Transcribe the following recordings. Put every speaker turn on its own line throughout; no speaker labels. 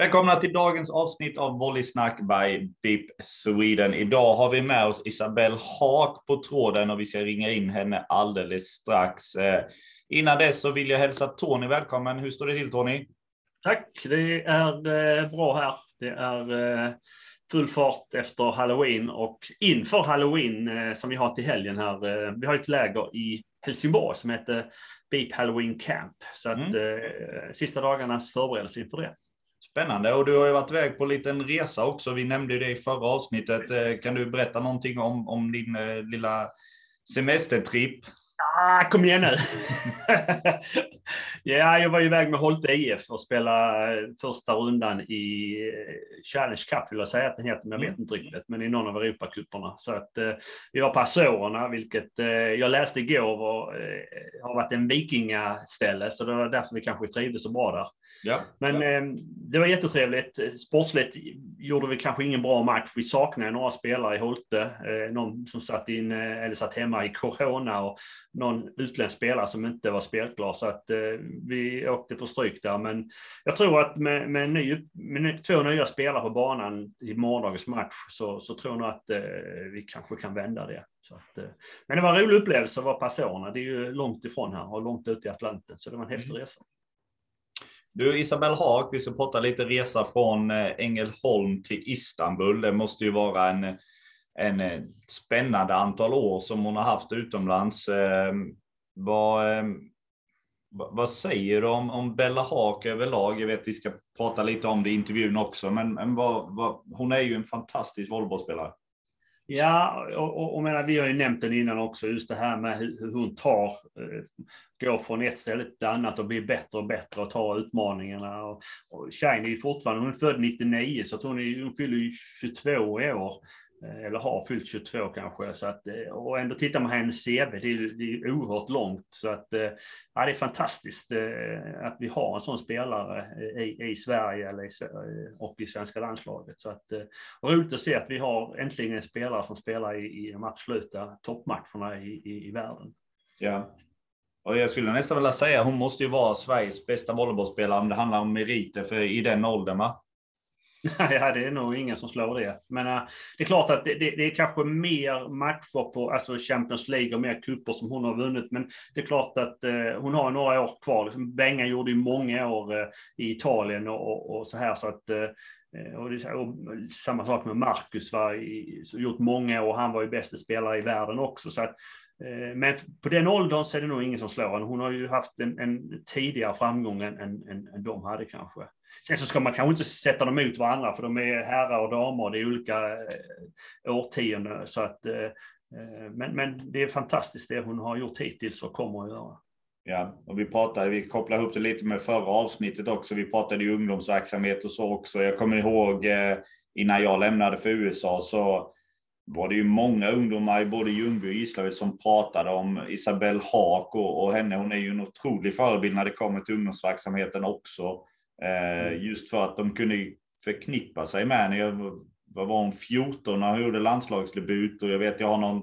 Välkomna till dagens avsnitt av Volleysnack by BIP Sweden. Idag har vi med oss Isabelle Haak på tråden och vi ska ringa in henne alldeles strax. Eh, innan dess så vill jag hälsa Tony välkommen. Hur står det till Tony?
Tack, det är eh, bra här. Det är eh, full fart efter halloween och inför halloween som vi har till helgen här. Vi har ett läger i Helsingborg som heter BIP Halloween Camp. Så att mm. sista dagarnas förberedelse inför det.
Spännande. Och du har ju varit iväg på en liten resa också. Vi nämnde det i förra avsnittet. Eh, kan du berätta någonting om, om din eh, lilla semestertripp?
Ah, kom igen nu! ja, jag var iväg med Holte IF och spelade första rundan i eh, Challenge Cup, vill jag säga att den heter, men jag vet mm. inte riktigt, men i någon av Europacuperna. Så att eh, vi var på Azorerna, vilket eh, jag läste igår var, eh, har varit en vikingaställe, så det var därför vi kanske trivdes så bra där. Ja, men ja. Eh, det var jättetrevligt. Sportsligt gjorde vi kanske ingen bra match. Vi saknade några spelare i Holte, eh, någon som satt, in, eller satt hemma i corona och någon utländsk spelare som inte var spelklar. Så att eh, vi åkte på stryk där. Men jag tror att med, med, ny, med två nya spelare på banan i morgondagens match så, så tror jag nog att eh, vi kanske kan vända det. Så att, eh, men det var en rolig upplevelse att vara på Azorerna. Det är ju långt ifrån här och långt ute i Atlanten. Så det var en häftig mm. resa.
Du Isabel Haag, vi ska prata lite resa från eh, Ängelholm till Istanbul. Det måste ju vara en en eh, spännande antal år som hon har haft utomlands. Ehm, ehm, vad, vad säger du om, om Bella Haak överlag? Jag vet att vi ska prata lite om det i intervjun också, men, men vad, vad, hon är ju en fantastisk volleybollspelare.
Ja, och, och, och menar, vi har ju nämnt den innan också, just det här med hur, hur hon tar, eh, går från ett ställe till ett annat och blir bättre och bättre och tar utmaningarna. Och, och Shine är ju fortfarande, hon är född 99, så att hon, är, hon fyller ju 22 i år. Eh, eller har fyllt 22 kanske. Så att, eh, och ändå tittar man hennes CV, det är, det är oerhört långt. Så att, eh, ja, det är fantastiskt att vi har en sån spelare i, i Sverige eller i, och i svenska landslaget. Så att, och roligt att se att vi har äntligen en spelare som spelar i, i de absoluta toppmatcherna i, i, i världen.
Ja, och jag skulle nästan vilja säga hon måste ju vara Sveriges bästa volleybollspelare om det handlar om meriter för i den åldern. Va?
Ja, det är nog ingen som slår det. Men äh, det är klart att det, det, det, är kanske mer matcher på alltså Champions League och mer kupper som hon har vunnit. Men det är klart att äh, hon har några år kvar. Liksom, Benga gjorde ju många år äh, i Italien och, och, och, så här. Så att, och, det, och samma sak med Marcus, var i, gjort många år. Han var ju bästa spelare i världen också. Så att, men på den åldern så är det nog ingen som slår henne. Hon har ju haft en, en tidigare framgång än, än, än de hade kanske. Sen så ska man kanske inte sätta dem mot varandra, för de är herrar och damer, och det är olika eh, årtionden. Så att, eh, eh, men, men det är fantastiskt det hon har gjort hittills och kommer att göra.
Ja, och vi pratade, vi kopplade ihop det lite med förra avsnittet också. Vi pratade ju ungdomsverksamhet och så också. Jag kommer ihåg innan jag lämnade för USA så var det ju många ungdomar i både Ljungby och Gislaved som pratade om Isabelle Haak och, och henne. Hon är ju en otrolig förebild när det kommer till ungdomsverksamheten också. Eh, mm. Just för att de kunde förknippa sig med henne. Vad var hon, 14 när hon gjorde landslagsdebut och jag vet jag har någon,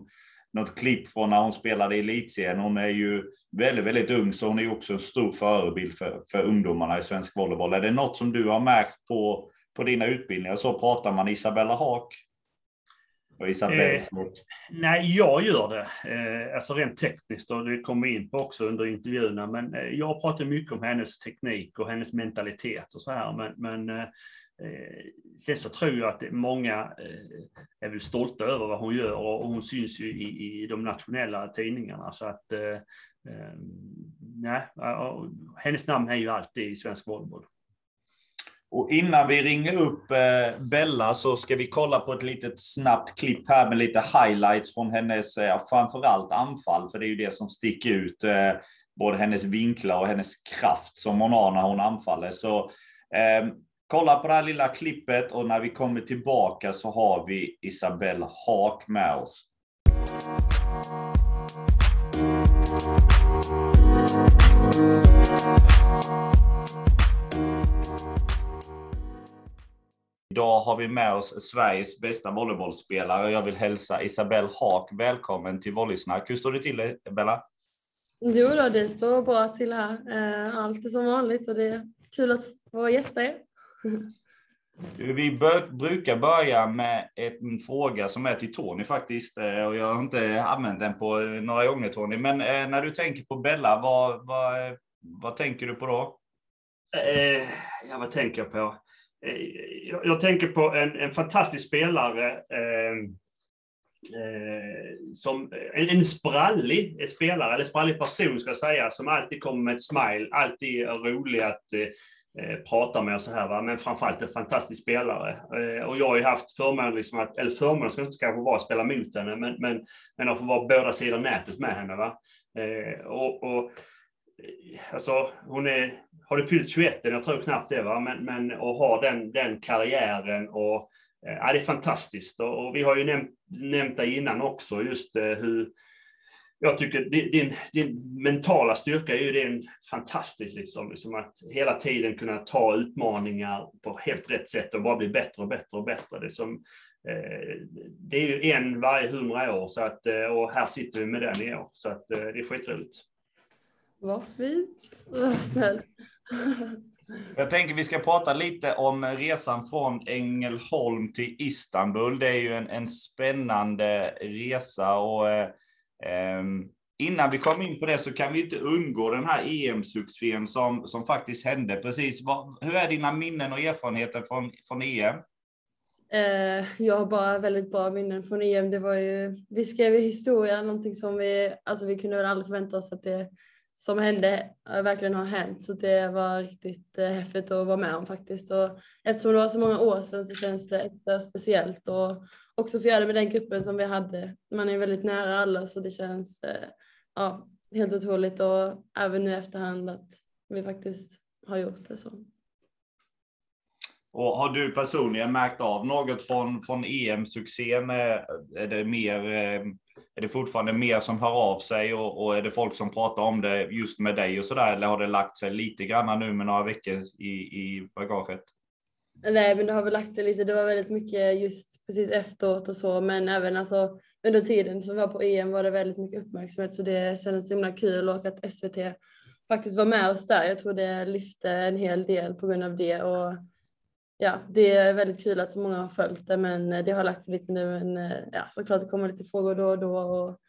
något klipp från när hon spelade i elitserien. Hon är ju väldigt, väldigt ung så hon är också en stor förebild för, för ungdomarna i svensk volleyboll. Är det något som du har märkt på, på dina utbildningar? Så pratar man Isabella Haak och Isabelle eh,
Nej, jag gör det. Eh, alltså rent tekniskt och det kommer vi in på också under intervjuerna. Men eh, jag pratar mycket om hennes teknik och hennes mentalitet och så här. Men, men eh, eh sen så tror jag att många eh, är väl stolta över vad hon gör och, och hon syns ju i, i de nationella tidningarna. Så att eh, nej, hennes namn är ju alltid i svensk volleyboll.
Och innan vi ringer upp eh, Bella så ska vi kolla på ett litet snabbt klipp här med lite highlights från hennes, eh, framförallt anfall, för det är ju det som sticker ut. Eh, både hennes vinklar och hennes kraft som hon har när hon anfaller. Så eh, kolla på det här lilla klippet och när vi kommer tillbaka så har vi Isabelle Haak med oss. Idag har vi med oss Sveriges bästa volleybollspelare. Jag vill hälsa Isabelle Haak välkommen till Volleysnack. Hur står det till Bella?
Jo då, det står bra till här. Eh, allt är som vanligt och det är kul att få gästa er.
Vi bör, brukar börja med en fråga som är till Tony faktiskt. Eh, och jag har inte använt den på några gånger Tony. Men eh, när du tänker på Bella, vad, vad, vad tänker du på då?
Eh, ja, vad tänker jag på? Eh, jag, jag, tänker på en, en fantastisk spelare. Eh, eh, som en, en sprallig spelare, eller sprallig person ska jag säga, som alltid kommer med ett smile, alltid är rolig att Eh, prata med och så här, va? men framförallt en fantastisk spelare. Eh, och jag har ju haft förmånen, liksom att, eller förmånen ska inte kanske vara att spela mot henne, men, men, men att få vara båda sidor nätet med henne. Va? Eh, och, och, alltså, hon är, har du fyllt 21, jag tror knappt det, va? men, men att ha den, den karriären och eh, ja, det är fantastiskt. Och, och vi har ju nämnt, nämnt det innan också, just eh, hur jag tycker din, din mentala styrka är ju det fantastiskt, liksom, liksom att hela tiden kunna ta utmaningar på helt rätt sätt och bara bli bättre och bättre och bättre. Det, som, eh, det är ju en varje hundra år, så att, eh, och här sitter vi med den i år, så att, eh, det är skitroligt.
Vad fint, vad snällt.
Jag tänker vi ska prata lite om resan från Ängelholm till Istanbul. Det är ju en, en spännande resa och eh, innan vi kommer in på det så kan vi inte undgå den här EM-succén som, som faktiskt hände precis. hur är dina minnen och erfarenheter från, från EM?
Eh, jag har bara väldigt bra minnen från EM. Det var ju, vi skrev ju historia, någonting som vi, alltså vi kunde väl aldrig förvänta oss att det som hände eh, verkligen har hänt. Så det var riktigt eh, häftigt att vara med om faktiskt. Och eftersom det var så många år sedan så känns det extra speciellt och också få göra det med den gruppen som vi hade. Man är väldigt nära alla så det känns eh, ja, helt otroligt och även nu efterhand att vi faktiskt har gjort det så.
Och har du personligen märkt av något från, från EM-succén? Är det mer eh, är det fortfarande mer som hör av sig och, och är det folk som pratar om det just med dig och så där? Eller har det lagt sig lite grann nu med några veckor i, i bagaget?
Nej, men det har väl lagt sig lite. Det var väldigt mycket just precis efteråt och så, men även alltså under tiden som vi var på EM var det väldigt mycket uppmärksamhet så det kändes så himla kul och att SVT faktiskt var med oss där. Jag tror det lyfte en hel del på grund av det och ja, det är väldigt kul att så många har följt det, men eh, det har lagt sig lite nu. Men eh, ja, såklart det kommer lite frågor då och då och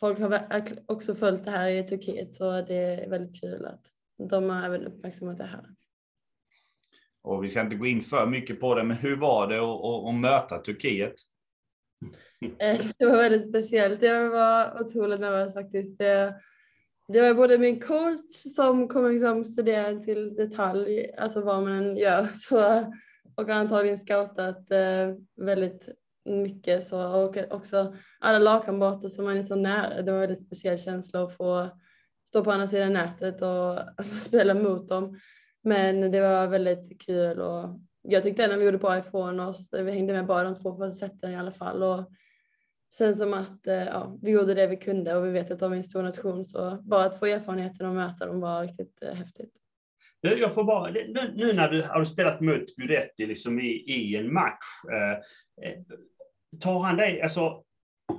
folk har också följt det här i Turkiet så det är väldigt kul att de har även uppmärksammat det här.
Och vi ska inte gå in för mycket på det, men hur var det att, möta Turkiet?
Eh, det var väldigt speciellt. Jag var otroligt nervös faktiskt. Det, det var både min coach som kommer liksom studera till detalj, alltså vad man än gör, så och antagligen scoutat eh, väldigt mycket så och också alla lagkamrater som man är så nära. Det var en väldigt speciell känsla att få stå på andra sidan nätet och spela mot dem. Men det var väldigt kul och jag tyckte ändå vi gjorde bra ifrån oss. Vi hängde med bara de två första sätten i alla fall och sen som att eh, ja, vi gjorde det vi kunde och vi vet att de är en stor nation så bara att få erfarenheten och möta dem var riktigt eh, häftigt.
Jag får bara, nu, nu när du har spelat mot Guidetti liksom i, i en match, eh, eh, tar han dig, alltså,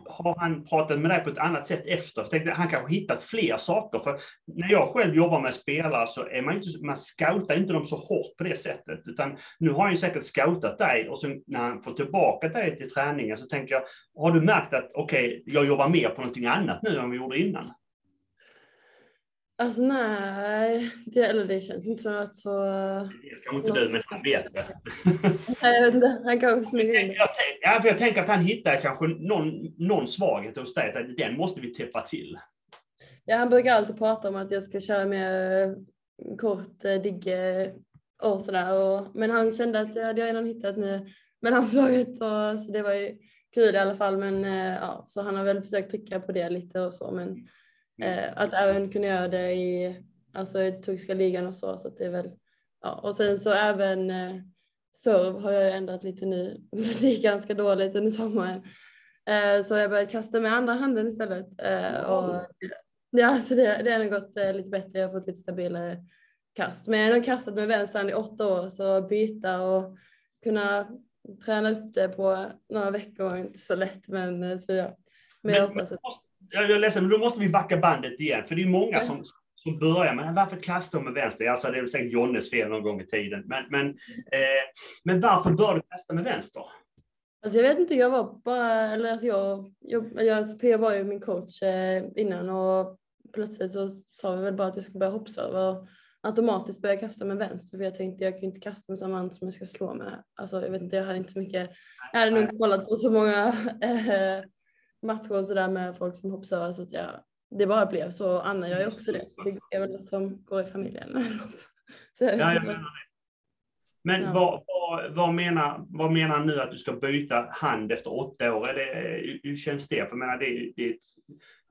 har han pratat med dig på ett annat sätt efter? Jag tänkte, han kanske hittat fler saker. För när jag själv jobbar med spelare så är man inte, man scoutar inte dem så hårt på det sättet. Utan nu har han ju säkert scoutat dig och sen när han får tillbaka dig till träningen så tänker jag, har du märkt att okej, okay, jag jobbar mer på någonting annat nu än vi gjorde innan?
Alltså nej, det, eller det känns inte som att så...
Det kanske inte du, men han vet det.
jag vet inte, han kanske smyger in
jag, jag, jag tänker att han hittar kanske någon, någon svaghet hos dig, att den måste vi täppa till.
Ja, han brukar alltid prata om att jag ska köra mer kort eh, digge och sådär. Och, men han kände att det hade jag redan hittat nu med landslaget, och, så det var ju kul i alla fall. Men eh, ja, så han har väl försökt trycka på det lite och så, men Eh, att även kunna göra det i, alltså i turkiska ligan och så. så det är väl, ja. Och sen så även eh, serv har jag ändrat lite nu. Det gick ganska dåligt under sommaren. Eh, så jag började kasta med andra handen istället. Eh, och, ja, så det, det har gått eh, lite bättre. Jag har fått lite stabilare kast. Men jag har kastat med vänster hand i åtta år så byta och kunna träna upp det på några veckor är inte så lätt. Men eh, så ja. Men, men jag hoppas att
jag är ledsen, men då måste vi backa bandet igen. För det är många som, som börjar med varför kastar de med vänster? Alltså det är väl säkert Jonnes fel någon gång i tiden. Men, men, eh, men varför bör du kasta med vänster?
Alltså jag vet inte, jag var bara, eller alltså jag, jag, alltså Pia var ju min coach eh, innan och plötsligt så sa vi väl bara att jag ska börja hoppserva och automatiskt börja kasta med vänster för jag tänkte jag kan inte kasta med samma hand som jag ska slå med. Alltså jag vet inte, jag hade inte så mycket, jag hade nog kollat på så många äh, matcher och sådär med folk som hoppservar så att jag, det bara blev så. Anna gör ju också det. Det är väl något som går i familjen eller något. Så jag
ja, jag menar det. Men ja. vad, vad, vad, menar, vad menar nu att du ska byta hand efter åtta år? Är det, hur känns det? För jag menar, det, det är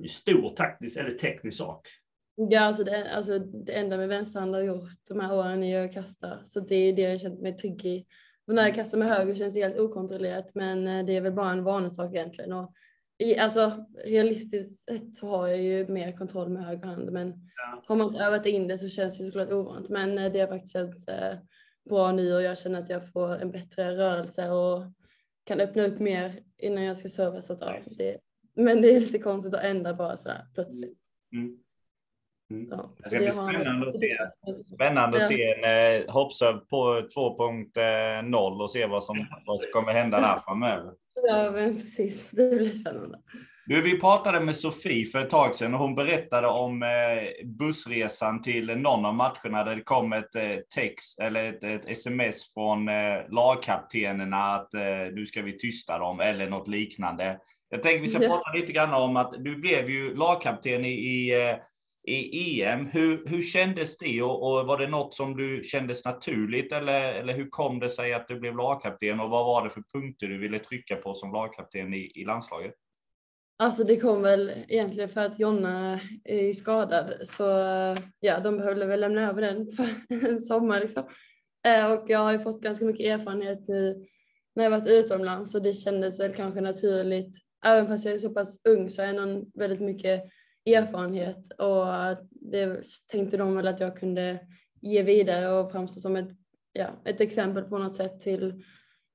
en stor taktisk eller teknisk sak.
Ja, alltså det, alltså det enda med vänsterhand har gjort de här åren är att kasta. Så det är det jag känt mig trygg i. Och när jag kastar med höger känns det helt okontrollerat, men eh, det är väl bara en vanesak egentligen. Och i, alltså realistiskt sett så har jag ju mer kontroll med höger hand, men ja. har man inte övat in det så känns det såklart ovant. Men eh, det har faktiskt känts eh, bra nu och jag känner att jag får en bättre rörelse och kan öppna upp mer innan jag ska serva. Så att, ja, det, men det är lite konstigt att ändra bara sådär plötsligt. Mm.
Mm. Ja, det ska bli spännande att se, spännande att se en eh, hoppserv på 2.0 och se vad som, vad som kommer hända där framöver.
Ja, men precis. Det blir spännande.
Du, vi pratade med Sofie för ett tag sedan och hon berättade om eh, bussresan till någon av matcherna där det kom ett eh, text eller ett, ett sms från eh, lagkaptenerna att nu ska vi tysta dem eller något liknande. Jag tänker vi ska prata lite grann om att du blev ju lagkapten i, i i EM. Hur, hur kändes det och, och, var det något som du kändes naturligt eller, eller hur kom det sig att du blev lagkapten och vad var det för punkter du ville trycka på som lagkapten i, i landslaget?
Alltså det kom väl egentligen för att Jonna är skadad så ja, de behövde väl lämna över den för en sommar liksom. Eh, och jag har ju fått ganska mycket erfarenhet nu när jag varit utomlands så det kändes väl kanske naturligt. Även fast jag är så pass ung så är jag ändå väldigt mycket erfarenhet och det tänkte de väl att jag kunde ge vidare och framstå som ett, ja, ett exempel på något sätt till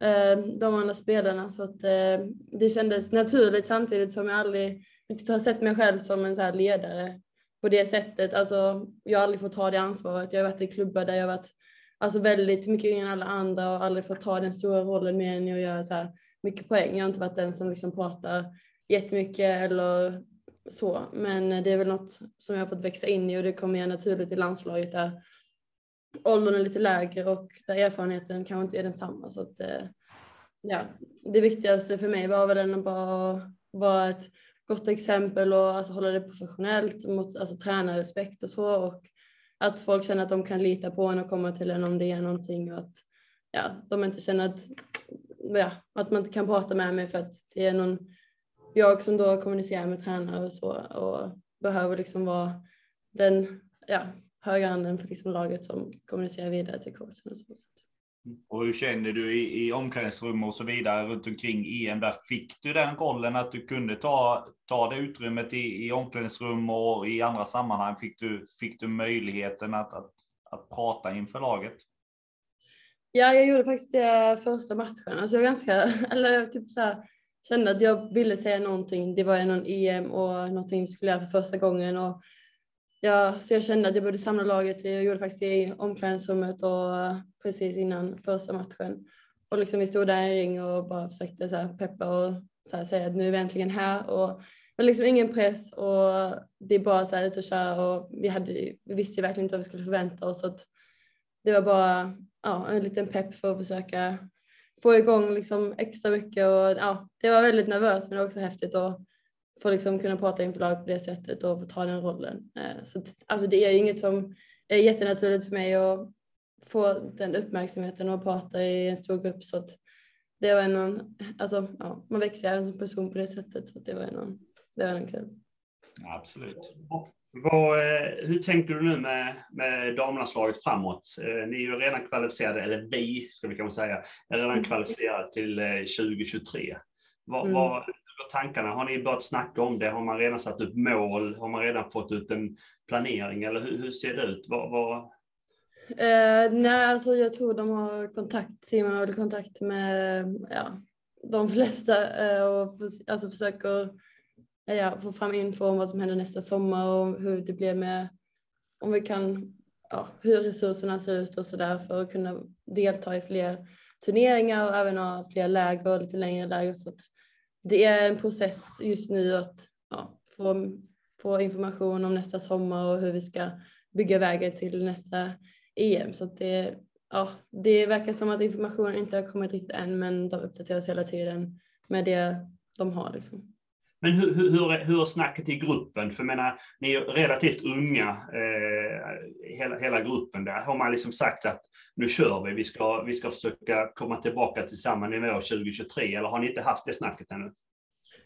eh, de andra spelarna så att eh, det kändes naturligt samtidigt som jag aldrig riktigt har sett mig själv som en så här ledare på det sättet. Alltså, jag har aldrig fått ta det ansvaret. Jag har varit i klubbar där jag har varit alltså, väldigt mycket yngre än alla andra och aldrig fått ta den stora rollen mer än att göra så här mycket poäng. Jag har inte varit den som liksom pratar jättemycket eller så. Men det är väl något som jag har fått växa in i och det kommer jag naturligt i landslaget där åldern är lite lägre och där erfarenheten kanske inte är densamma. Så att, eh, ja, det viktigaste för mig var väl ändå bara att vara ett gott exempel och alltså hålla det professionellt mot alltså, tränarrespekt och så och att folk känner att de kan lita på en och komma till en om det är någonting och att ja, de inte känner att, ja, att man inte kan prata med mig för att det är någon jag som då kommunicerar med tränare och så och behöver liksom vara den ja, höga handen för liksom laget som kommunicerar vidare till coachen. Och, så.
och hur känner du i, i omklädningsrum och så vidare runt omkring EM? Där fick du den rollen att du kunde ta, ta det utrymmet i, i omklädningsrum och i andra sammanhang? Fick du, fick du möjligheten att, att, att prata inför laget?
Ja, jag gjorde faktiskt det första matchen. Alltså jag ganska, eller typ så här, kände att jag ville säga någonting. Det var någon EM och någonting vi skulle göra för första gången. Och ja, så jag kände att jag borde samla laget. Jag gjorde faktiskt det i omklädningsrummet och precis innan första matchen. Och liksom vi stod där i ring och bara försökte så här peppa och så här säga att nu är vi äntligen här. Och, men liksom ingen press och det är bara så här ut och köra och vi, hade, vi visste ju verkligen inte vad vi skulle förvänta oss. Så att det var bara ja, en liten pepp för att försöka få igång liksom extra mycket och ja, det var väldigt nervöst men också häftigt att få liksom kunna prata inför lag på det sättet och få ta den rollen. Eh, så alltså det är inget som är jättenaturligt för mig att få den uppmärksamheten och prata i en stor grupp så att det var någon, alltså ja, man växer även som person på det sättet så det var någon, det var någon kul.
Absolut.
Vad, eh, hur tänker du nu med, med damlandslaget framåt? Eh, ni är ju redan kvalificerade, eller vi ska vi kanske säga, är redan mm. kvalificerade till 2023. Eh, vad, mm. vad tankarna? Har ni börjat snacka om det? Har man redan satt upp mål? Har man redan fått ut en planering? Eller hur, hur ser det ut? Vad, vad...
Eh, nej, alltså jag tror de har kontakt, Simon har kontakt med ja, de flesta eh, och alltså försöker ja, få fram info om vad som händer nästa sommar och hur det blir med om vi kan, ja, hur resurserna ser ut och sådär för att kunna delta i fler turneringar och även ha fler läger och lite längre läger. Så att det är en process just nu att ja, få, få information om nästa sommar och hur vi ska bygga vägen till nästa EM. Så att det, ja, det verkar som att informationen inte har kommit riktigt än men de uppdateras hela tiden med det de har. Liksom.
Men hur, hur, hur är snacket i gruppen? För jag menar, ni är relativt unga, eh, hela, hela gruppen där. Har man liksom sagt att nu kör vi, vi ska, vi ska försöka komma tillbaka till samma nivå 2023, eller har ni inte haft det snacket ännu?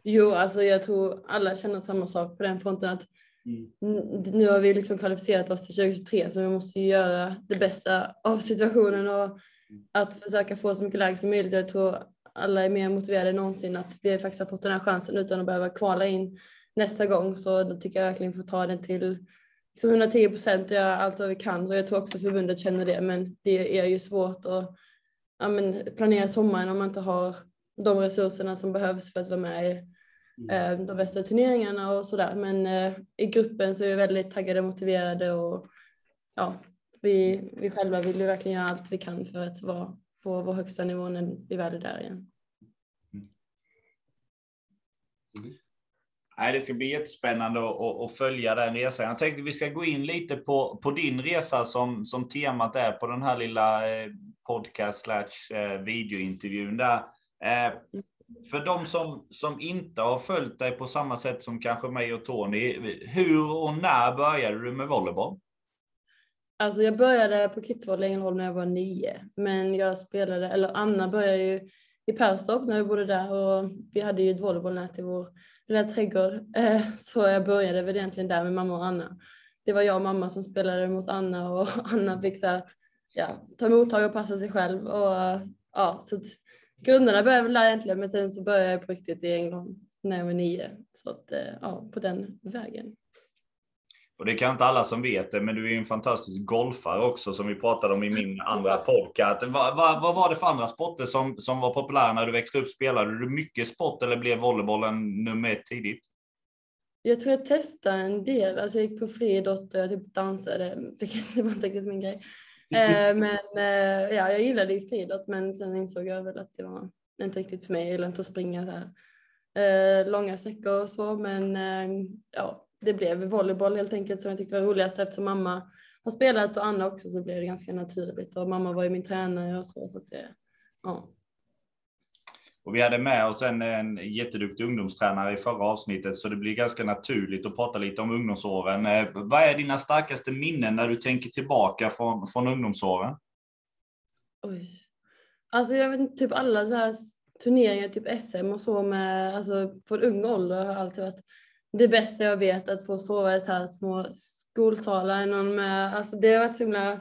Jo, alltså jag tror alla känner samma sak på den fronten att mm. nu har vi liksom kvalificerat oss till 2023 så vi måste göra det bästa av situationen och mm. att försöka få så mycket läge som möjligt. Jag tror alla är mer motiverade än någonsin att vi faktiskt har fått den här chansen utan att behöva kvala in nästa gång. Så då tycker jag verkligen vi får ta den till liksom 110 procent och göra allt vad vi kan. Och jag tror också förbundet känner det, men det är ju svårt att ja, men, planera sommaren om man inte har de resurserna som behövs för att vara med i mm. eh, de bästa turneringarna och sådär. Men eh, i gruppen så är vi väldigt taggade och motiverade och ja, vi, vi själva vill ju verkligen göra allt vi kan för att vara på vår högsta nivå när vi väl är där igen. Mm.
Nej, det ska bli jättespännande att, att, följa den resan. Jag tänkte vi ska gå in lite på, på din resa som, som temat är på den här lilla eh, podcast slash eh, videointervjun där. Eh, för de som, som inte har följt dig på samma sätt som kanske mig och Tony, hur och när började du med volleyboll?
Alltså jag började på Kidsvoll i Ängelholm när jag var nio, men jag spelade, eller Anna började ju i Perstorp när vi bodde där och vi hade ju ett volleybollnät i vår lilla trädgård. Eh, så jag började väl egentligen där med mamma och Anna. Det var jag och mamma som spelade mot Anna och Anna fick så här, ja, ta mottag och passa sig själv. Och, ja, så grunderna började väl där egentligen men sen så började jag på riktigt i Ängelholm när jag var nio. Så att, eh, ja, på den vägen.
Och det kan inte alla som vet det, men du är en fantastisk golfare också som vi pratade om i min andra podcast. Vad, vad, vad, var det för andra sporter som, som var populära när du växte upp? Spelade du mycket sport eller blev volleybollen nummer ett tidigt?
Jag tror jag testade en del. Alltså jag gick på friidrott och jag typ dansade. Det var inte riktigt min grej. Eh, men eh, ja, jag gillade ju friidrott men sen insåg jag väl att det var inte riktigt för mig. Jag gillar inte att springa så här eh, långa sträckor och så men ja, det blev volleyboll helt enkelt som jag tyckte var roligast eftersom mamma har spelat och Anna också så blev det ganska naturligt och mamma var ju min tränare och så. så det, ja.
Och vi hade med oss en, en jätteduktig ungdomstränare i förra avsnittet så det blir ganska naturligt att prata lite om ungdomsåren. Eh, vad är dina starkaste minnen när du tänker tillbaka från, från ungdomsåren?
Oj. Alltså jag vet inte, typ alla så här turneringar, typ SM och så med, alltså från ung ålder har alltid varit det bästa jag vet att få sova i så här små skolsalar. Någon med, alltså det har varit så himla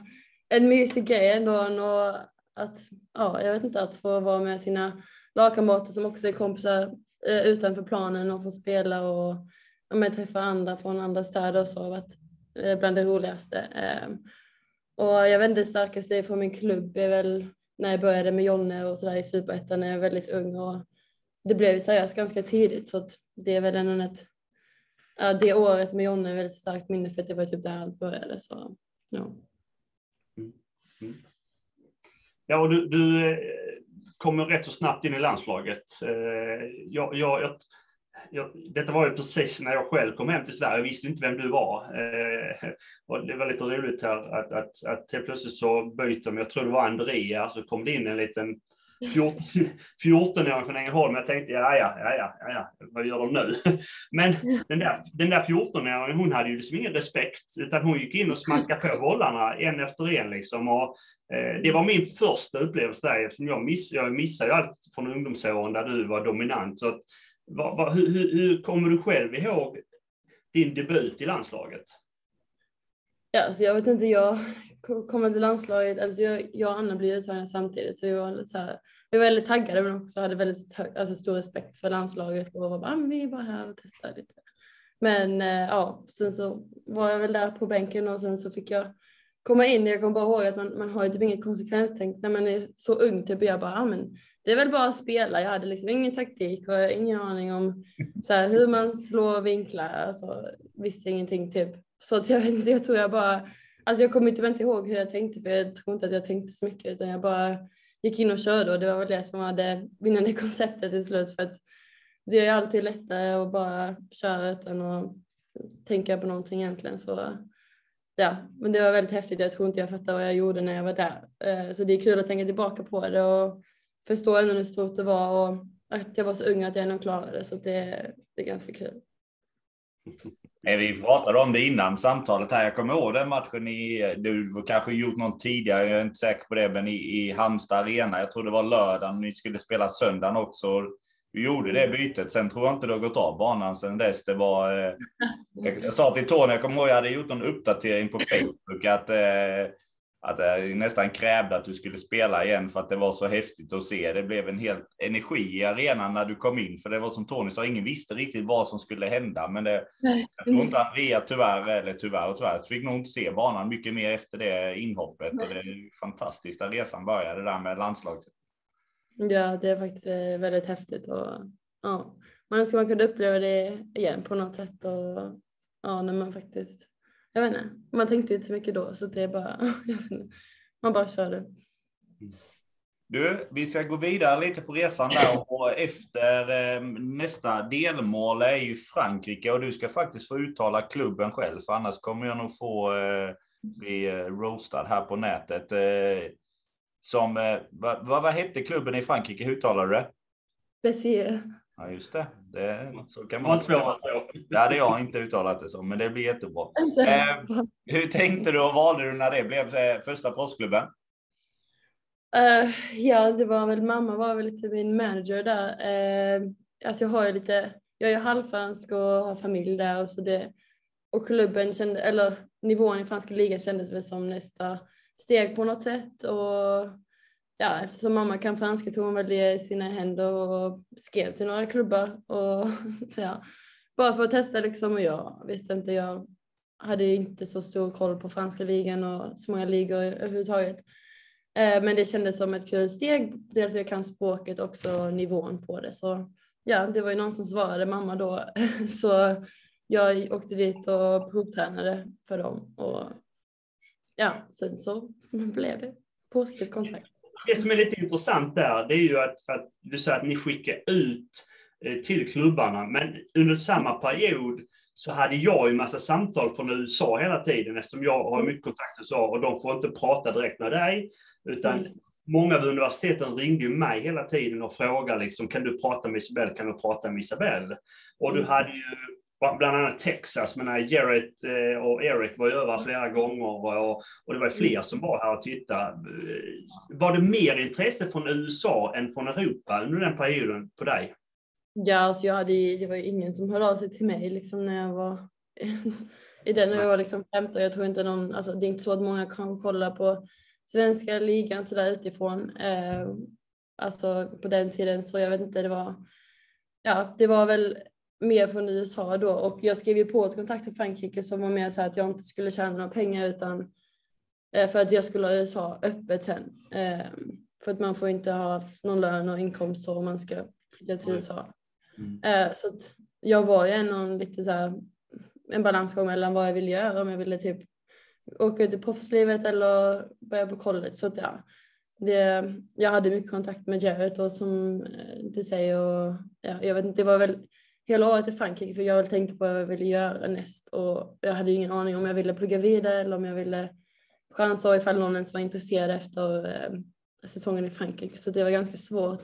en mysig grej ändå. Och att, ja, jag vet inte, att få vara med sina lagkamrater som också är kompisar eh, utanför planen och få spela och ja, träffa andra från andra städer och så har varit eh, bland det roligaste. Eh, och jag vet inte, det starkaste från min klubb är väl när jag började med Jonne och sådär i superettan när jag var väldigt ung och det blev seriöst ganska tidigt så att det är väl ändå ett ja, det året med Jonna är väldigt starkt minne för att det var typ där allt började. Så, ja.
Mm. Mm. Ja, och du, du eh, kommer rätt så snabbt in i landslaget. Eh, jag, jag, jag, jag, detta var ju precis när jag själv kom hem till Sverige. Jag visste inte vem du var. Eh, och det var lite roligt här att, att, att helt plötsligt så byter de, jag tror det var Andrea, så kom det in en liten 14-åring från Ängelholm. Jag tänkte, ja, ja, ja, ja, ja, vad gör de nu? Men den där, den där 14-åringen, hon hade ju liksom ingen respekt, utan hon gick in och smackade på bollarna en efter en liksom. Och, eh, det var min första upplevelse där, eftersom jag, miss, jag missade ju allt från ungdomsåren där du var dominant. Så att, va, va, hur, hur, hur kommer du själv ihåg din debut i landslaget?
Ja, så jag vet inte, jag komma till landslaget, alltså jag, jag och Anna blev uttagna samtidigt så vi var lite så här, vi var väldigt taggade men också hade väldigt hög, alltså stor respekt för landslaget och var bara, ah, vi är bara här och testar lite. Men eh, ja, sen så var jag väl där på bänken och sen så fick jag komma in. Jag kommer bara ihåg att man, man har ju typ inget konsekvenstänk när man är så ung typ. Jag bara, ah, men det är väl bara att spela. Jag hade liksom ingen taktik och ingen aning om så här, hur man slår vinklar. Alltså, visste ingenting typ Så att jag vet inte, jag tror jag bara, alltså jag kommer typ inte ihåg hur jag tänkte för jag tror inte att jag tänkte så mycket utan jag bara gick in och körde och det var väl det som var det vinnande konceptet till slut för att det är alltid lättare att bara köra utan att tänka på någonting egentligen så ja, men det var väldigt häftigt. Jag tror inte jag fattade vad jag gjorde när jag var där. Eh, så det är kul att tänka tillbaka på det och förstå ändå hur stort det var och att jag var så ung att jag ändå klarade det. Så det, det är ganska kul.
Vi pratade om det innan samtalet här. Jag kommer ihåg den matchen i, du kanske gjort någon tidigare, jag är inte säker på det, men i, i Halmstad Arena. Jag tror det var lördagen, ni skulle spela söndagen också. Du gjorde det bytet. Sen tror jag inte du har gått av banan sen dess. Det var, eh, jag, sa till Tony, jag kommer ihåg jag hade gjort en uppdatering på Facebook att, eh, att jag nästan krävde att du skulle spela igen för att det var så häftigt att se. Det blev en helt energi i arenan när du kom in. För det var som Tony sa, ingen visste riktigt vad som skulle hända. Men det, jag tror inte Andrea tyvärr, eller tyvärr och tyvärr, så fick nog inte se banan mycket mer efter det inhoppet. Och det är fantastiskt att resan började där med landslaget.
Ja, det är faktiskt eh, väldigt häftigt och ja, man önskar man kunde uppleva det igen på något sätt och ja, när man faktiskt, jag vet inte, man tänkte inte så mycket då så det är bara, jag vet inte, man bara körde.
Du, vi ska gå vidare lite på resan där och efter eh, nästa delmål är ju Frankrike och du ska faktiskt få uttala klubben själv för annars kommer jag nog få eh, bli eh, roastad här på nätet. Eh, som, eh, vad, vad, vad hette klubben i Frankrike? Hur uttalar du det?
Bessier.
Ja, just det. det så kan man ja, det hade jag inte uttalat det som, men det blir jättebra. Eh, hur tänkte du och valde du när det blev eh, första proffsklubben?
Uh, ja, det var väl mamma var väl lite min manager där. Uh, alltså jag har ju lite, jag är halvfransk och har familj där och så det och klubben kände, eller nivån i franska ligan kändes väl som nästa steg på något sätt och ja, eftersom mamma kan franska tog hon väl det i sina händer och skrev till några klubbar och så ja, bara för att testa liksom och jag visste inte, jag hade inte så stor koll på franska ligan och så många ligor överhuvudtaget. Eh, men det kändes som ett kul steg, dels att jag kan språket och också nivån på det. Så ja, det var ju någon som svarade mamma då. Så jag åkte dit och provtränade för dem och ja, sen så blev det påskrivet kontrakt.
Det som är lite intressant där, det är ju att, att du säger att ni skickar ut eh, till klubbarna, men under samma period så hade jag ju massa samtal från USA hela tiden eftersom jag har mycket kontakt med USA och de får inte prata direkt med dig. Utan mm. många av universiteten ringde ju mig hela tiden och frågade liksom, kan du prata med Isabelle, kan du prata med Isabelle? Och du mm. hade ju bland annat Texas, men Jarrett eh, och Eric var ju över flera gånger och, och det var fler som var här och tittade. Eh, var det mer intresse från USA än från Europa under den perioden på dig?
Ja, alltså jag hade, det var ju ingen som hörde av sig till mig liksom när jag var i den när jag var liksom 15. Jag tror inte någon, alltså det är inte så att många kan kolla på svenska ligan sådär utifrån. Eh, alltså på den tiden så jag vet inte, det var, ja det var väl mer från USA då och jag skrev ju på ett kontrakt till Frankrike som var mer så att jag inte skulle tjäna några pengar utan eh, för att jag skulle ha USA öppet sen. Eh, för att man får inte ha någon lön och inkomst så om man ska flytta till USA. Mm. Eh, så att jag var ju ändå lite så här, en balansgång mellan vad jag ville göra om jag ville typ åka ut i proffslivet eller börja på college. Så att ja, det, jag hade mycket kontakt med Jared och som du säger och ja, jag vet inte, det var väl hela året i Frankrike för jag tänkte på vad jag ville göra näst och jag hade ingen aning om jag ville plugga vidare eller om jag ville chansa ifall någon ens var intresserad efter eh, säsongen i Frankrike så det var ganska svårt.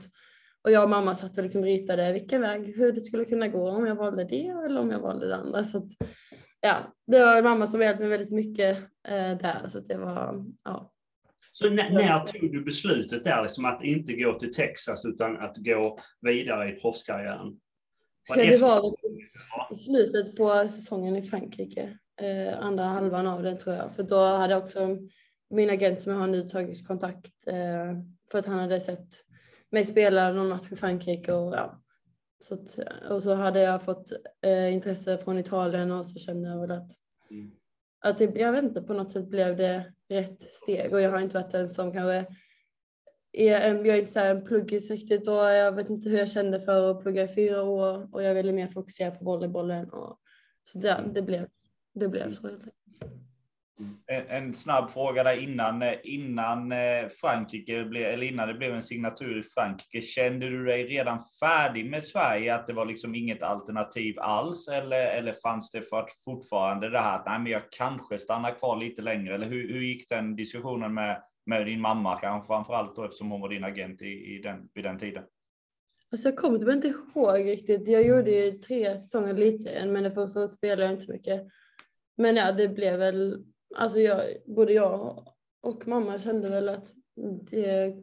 Och jag och mamma satt och liksom ritade vilken väg, hur det skulle kunna gå om jag valde det eller om jag valde det andra. Så att, ja, det var mamma som hjälpte mig väldigt mycket eh, där så det var, ja.
Så när, när tog du beslutet där, liksom att inte gå till Texas utan att gå vidare i proffskarriären?
Ja, det var i slutet på säsongen i Frankrike. Eh, andra halvan av den tror jag. För då hade också min agent som jag har nu tagit kontakt eh, för att han hade sett mig spela någon match i Frankrike och ja. Så att, och så hade jag fått eh, intresse från Italien och så kände jag väl att, mm. att jag vet inte, på något sätt blev det rätt steg och jag har inte varit den som kanske jag är inte så en pluggis riktigt och jag vet inte hur jag kände för att plugga i fyra år och jag ville mer fokusera på volleybollen och så det, det blev det blev så helt enkelt.
En, en, snabb fråga där innan, eh, innan eh, Frankrike blev, eller innan det blev en signatur i Frankrike. Kände du dig redan färdig med Sverige? Att det var liksom inget alternativ alls? Eller, eller fanns det för fortfarande det här att nej, men jag kanske stannar kvar lite längre? Eller hur, hur gick den diskussionen med, med din mamma, kanske framförallt då eftersom hon var din agent i, i den, vid den tiden?
Alltså jag kommer typ inte ihåg riktigt. Jag gjorde ju tre säsonger i elitserien, men det första året spelade jag inte så mycket. Men ja, det blev väl alltså jag, både jag och mamma kände väl att det,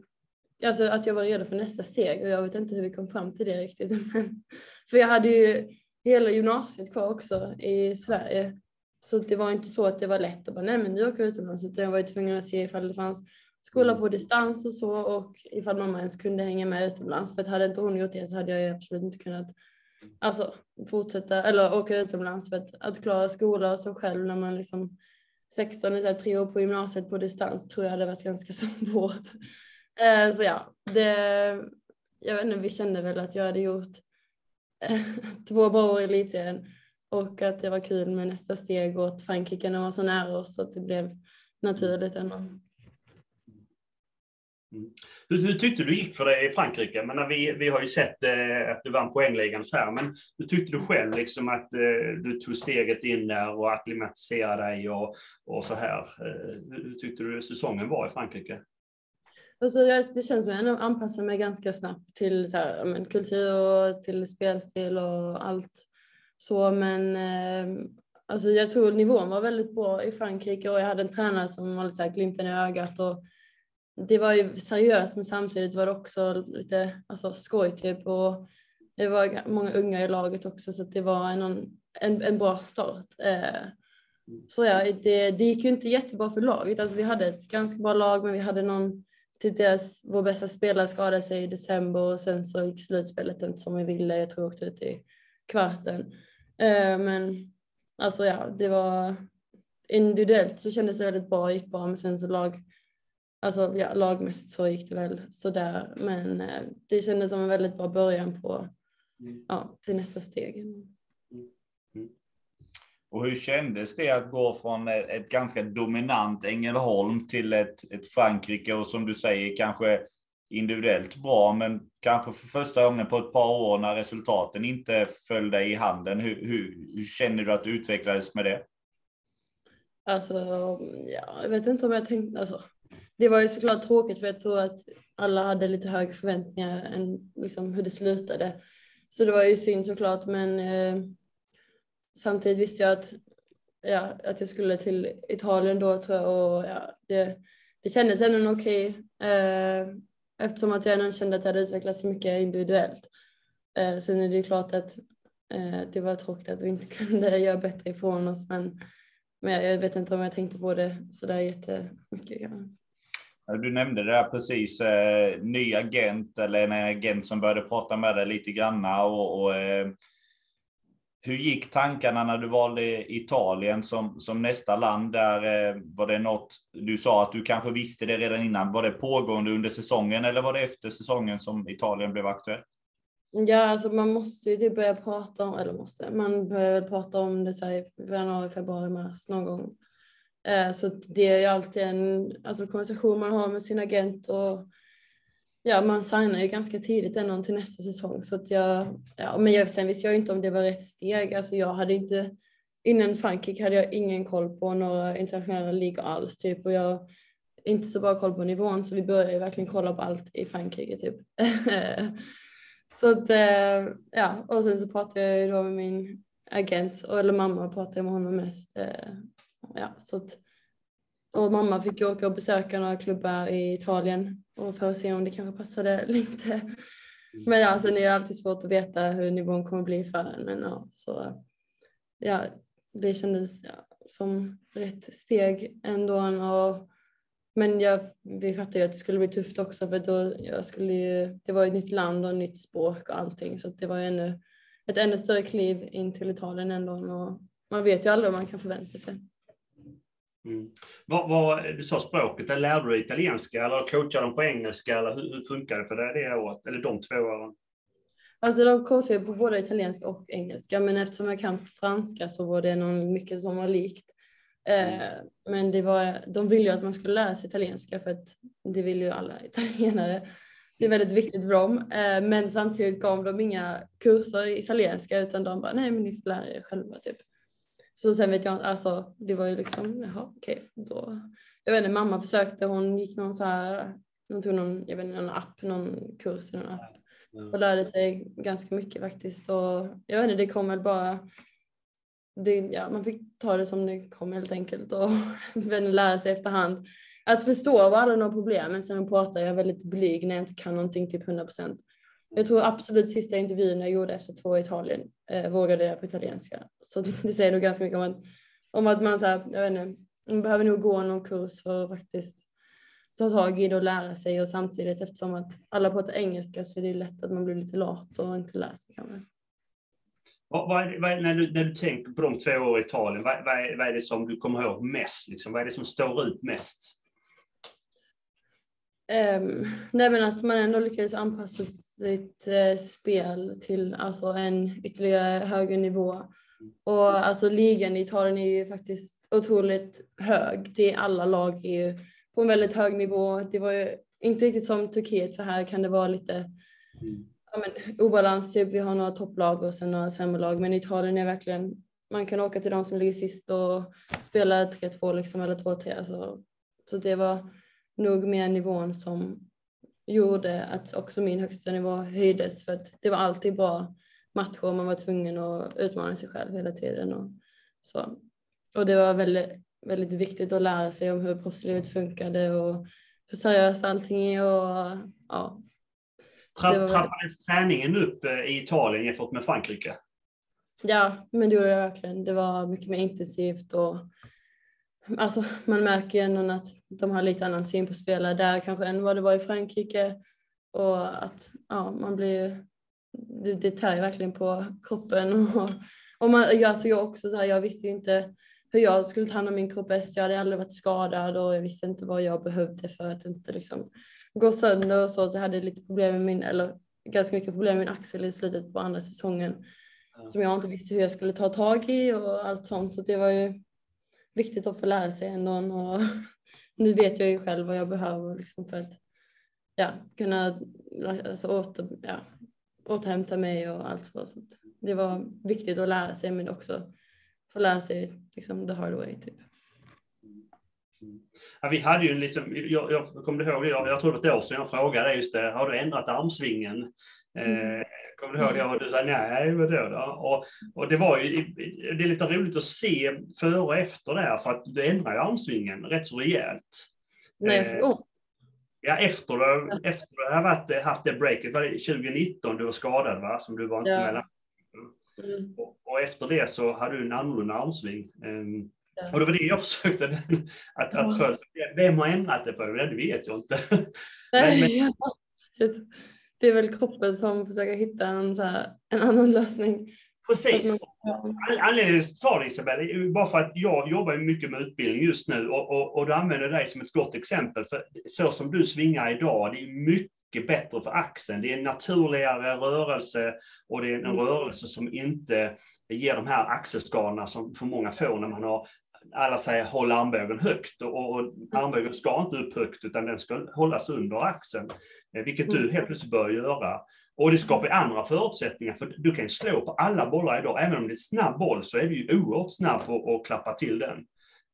alltså att jag var redo för nästa steg och jag vet inte hur vi kom fram till det riktigt. Men, för jag hade ju hela gymnasiet kvar också i Sverige. Så det var inte så att det var lätt att bara, nej men nu åker jag utomlands, utan jag var ju tvungen att se ifall det fanns skola på distans och så och ifall mamma ens kunde hänga med utomlands. För att hade inte hon gjort det så hade jag ju absolut inte kunnat alltså, fortsätta eller åka utomlands för att, att klara skola och så själv när man liksom 16, så här, tre år på gymnasiet på distans tror jag hade varit ganska svårt. Eh, så ja, det, jag vet inte, vi kände väl att jag hade gjort två bra år i elitserien och att det var kul med nästa steg och att Frankrike var så nära oss så att det blev naturligt ändå.
Mm. Hur, hur, tyckte du gick för dig i Frankrike? Men vi, vi har ju sett eh, att du vann poängligan så här, men hur tyckte du själv liksom att eh, du tog steget in där och acklimatiserade dig och, och så här? Eh, hur tyckte du säsongen var i Frankrike?
Alltså, det känns som att jag anpassar mig ganska snabbt till så här, men, kultur och till spelstil och allt så, men eh, alltså, jag tror nivån var väldigt bra i Frankrike och jag hade en tränare som var lite så här, glimten i ögat och det var ju seriöst men samtidigt var det också lite alltså, skoj typ och det var många unga i laget också så det var en, en, en bra start. Eh, så ja, det, det gick ju inte jättebra för laget. Alltså, vi hade ett ganska bra lag men vi hade någon, typ deras, vår bästa spelare skadade sig i december och sen så gick slutspelet inte som vi ville. Jag tror jag åkte ut i kvarten. Eh, men alltså ja, det var individuellt så kändes det väldigt bra, gick bra men sen så lag Alltså ja, lagmässigt så gick det väl sådär, men eh, det kändes som en väldigt bra början på mm. ja, till nästa steg. Mm.
Mm. Och hur kändes det att gå från ett ganska dominant Ängelholm till ett, ett Frankrike och som du säger kanske individuellt bra, men kanske för första gången på ett par år när resultaten inte föll dig i handen. Hur, hur, hur känner du att du utvecklades med det?
Alltså, ja, jag vet inte om jag tänkte, alltså, det var ju såklart tråkigt för jag tror att alla hade lite högre förväntningar än liksom hur det slutade. Så det var ju synd såklart men eh, samtidigt visste jag att, ja, att jag skulle till Italien då tror jag och ja, det, det kändes ändå okej okay, eh, eftersom att jag ändå kände att jag hade utvecklats så mycket individuellt. Eh, sen är det ju klart att eh, det var tråkigt att vi inte kunde göra bättre ifrån oss men, men jag vet inte om jag tänkte på det sådär jättemycket.
Du nämnde det där precis, eh, ny agent eller en agent som började prata med dig lite granna. Och, och eh, hur gick tankarna när du valde Italien som, som nästa land? Där, eh, var det något, du sa att du kanske visste det redan innan. Var det pågående under säsongen eller var det efter säsongen som Italien blev aktuellt?
Ja, alltså man måste ju typ börja prata om, eller måste, man börjar prata om det så här i januari, februari, mars någon gång. Eh, så det är ju alltid en alltså, konversation man har med sin agent och ja, man signar ju ganska tidigt ändå till nästa säsong. Så att jag, ja, men jag, sen visste jag inte om det var rätt steg. Alltså jag hade inte, innan Frankrike hade jag ingen koll på några internationella ligor alls typ och jag inte så bra koll på nivån så vi började ju verkligen kolla på allt i Frankrike typ. så att eh, ja, och sen så pratade jag ju då med min agent, eller mamma pratade med honom mest eh, ja, så att, och mamma fick åka och besöka några klubbar i Italien och för att se om det kanske passade lite. Men alltså, ja, sen är det alltid svårt att veta hur nivån kommer bli för en. Men ja, så ja, det kändes ja, som rätt steg ändå. Och, men jag, vi fattade ju att det skulle bli tufft också för då jag skulle ju, det var ett nytt land och ett nytt språk och allting så det var ju ännu, ett ännu större kliv in till Italien ändå. Och man vet ju aldrig vad man kan förvänta sig.
Mm. Vad, vad, du sa språket, där lärde du italienska eller coachade de på engelska eller hur, hur funkar det för dig det året, eller de två åren?
Alltså de ju på både italienska och engelska, men eftersom jag kan franska så var det någon mycket som var likt. Eh,
Mm.
men det var, de ville ju att man skulle lära sig italienska för att det vill ju alla italienare. Det är väldigt viktigt för dem. Eh, men samtidigt gav de inga kurser i italienska utan de bara nej men ni får lära er själva typ. Så sen vet jag alltså det var ju liksom, jaha okej då. Jag vet inte, mamma försökte, hon gick någon så här, hon tog någon, jag vet inte, någon app, någon kurs i någon app och lärde sig ganska mycket faktiskt. Och jag vet inte, det kom väl bara... Det, ja, man fick ta det som det kom helt enkelt och lära sig efterhand. Att förstå var aldrig några problem, men sen pratar jag väldigt blyg när jag inte kan någonting typ 100 procent. Jag tror absolut sista intervjun jag gjorde efter två i Italien eh, vågade jag på italienska. Så det, det säger nog ganska mycket om att, om att man, så här, jag vet inte, man behöver nog gå någon kurs för att faktiskt ta tag i det och lära sig och samtidigt eftersom att alla pratar engelska så är det lätt att man blir lite lat och inte lär sig kanske.
Vad, vad vad är, när, du, när du tänker på de två år i Italien, vad, vad, är, vad är det som du kommer ihåg mest? Liksom? Vad är det som står ut mest?
Um, nej men att man ändå lyckades anpassa sitt uh, spel till alltså, en ytterligare högre nivå. Och alltså ligan i Italien är ju faktiskt otroligt hög. Det är alla lag är ju på en väldigt hög nivå. Det var ju inte riktigt som Turkiet för här kan det vara lite ja, men, obalans. Typ. Vi har några topplag och sen några sämre lag. Men Italien är verkligen, man kan åka till de som ligger sist och spela 3-2 liksom, eller 2-3. Alltså. Så det var nog mer nivån som gjorde att också min högsta nivå höjdes för att det var alltid bra matcher och man var tvungen att utmana sig själv hela tiden. Och, så. och det var väldigt, väldigt viktigt att lära sig om hur proffslivet funkade och hur seriöst allting är och ja, var-
Trappades träningen upp eh, i Italien jämfört med Frankrike?
Ja, men det gjorde det verkligen. Det var mycket mer intensivt och alltså, man märker ändå att de har lite annan syn på spelare där kanske än vad det var i Frankrike. Och att ja, man blir, det, det tär ju verkligen på kroppen. Och, och man, jag, alltså jag också så här, jag visste ju inte hur jag skulle ta hand om min kropp bäst. Jag hade aldrig varit skadad och jag visste inte vad jag behövde för att inte liksom gå sönder och så. Så jag hade lite problem med min, eller ganska mycket problem med min axel i slutet på andra säsongen som jag inte visste hur jag skulle ta tag i och allt sånt. Så det var ju viktigt att få lära sig ändå. Och nu vet jag ju själv vad jag behöver liksom för att ja, kunna alltså, åter, ja, återhämta mig och allt så. så det var viktigt att lära sig men också få lära sig liksom, the hard way. Typ.
Ja, vi hade ju en liksom, jag, jag kommer ihåg, jag, jag tror det var ett år sedan jag frågade just det, har du ändrat armsvingen? Eh, kommer du ihåg det? Och du sa nej, vadå då? Och, och det var ju, det är lite roligt att se före och efter där, för att du ändrar ju armsvingen rätt så rejält.
När jag
Eh,
fick ont.
Ja, efter du, efter du har varit, haft det breaket, var det 2019 du var skadad va? Som du var inte
Ja.
mellan.
Mm.
Och, och efter det så hade du en annorlunda armsving. Ehm,
Ja.
och det var det jag försökte att, att för, Vem har ändrat det på det? Det vet jag inte.
Nej,
men-
ja. Det- är väl kroppen som försöker hitta en, så här, en annan lösning.
Precis. Anledningen till att jag tar det Isabel, bara för att jag jobbar mycket med utbildning just nu och, och, och du använder dig som ett gott exempel. För så som du svingar idag, det är mycket bättre för axeln. Det är en naturligare rörelse och det är en
Mm.
rörelse som inte ger de här axelskadorna som för många får när man har alla säger håll armbågen högt och, och armbågen ska inte upp högt utan den ska hållas under axeln. eh, Vilket du helt plötsligt bör göra. Och det skapar andra förutsättningar, för du kan slå på alla bollar idag. Även om det är snabb boll så är du ju oerhört snabb på att klappa till den.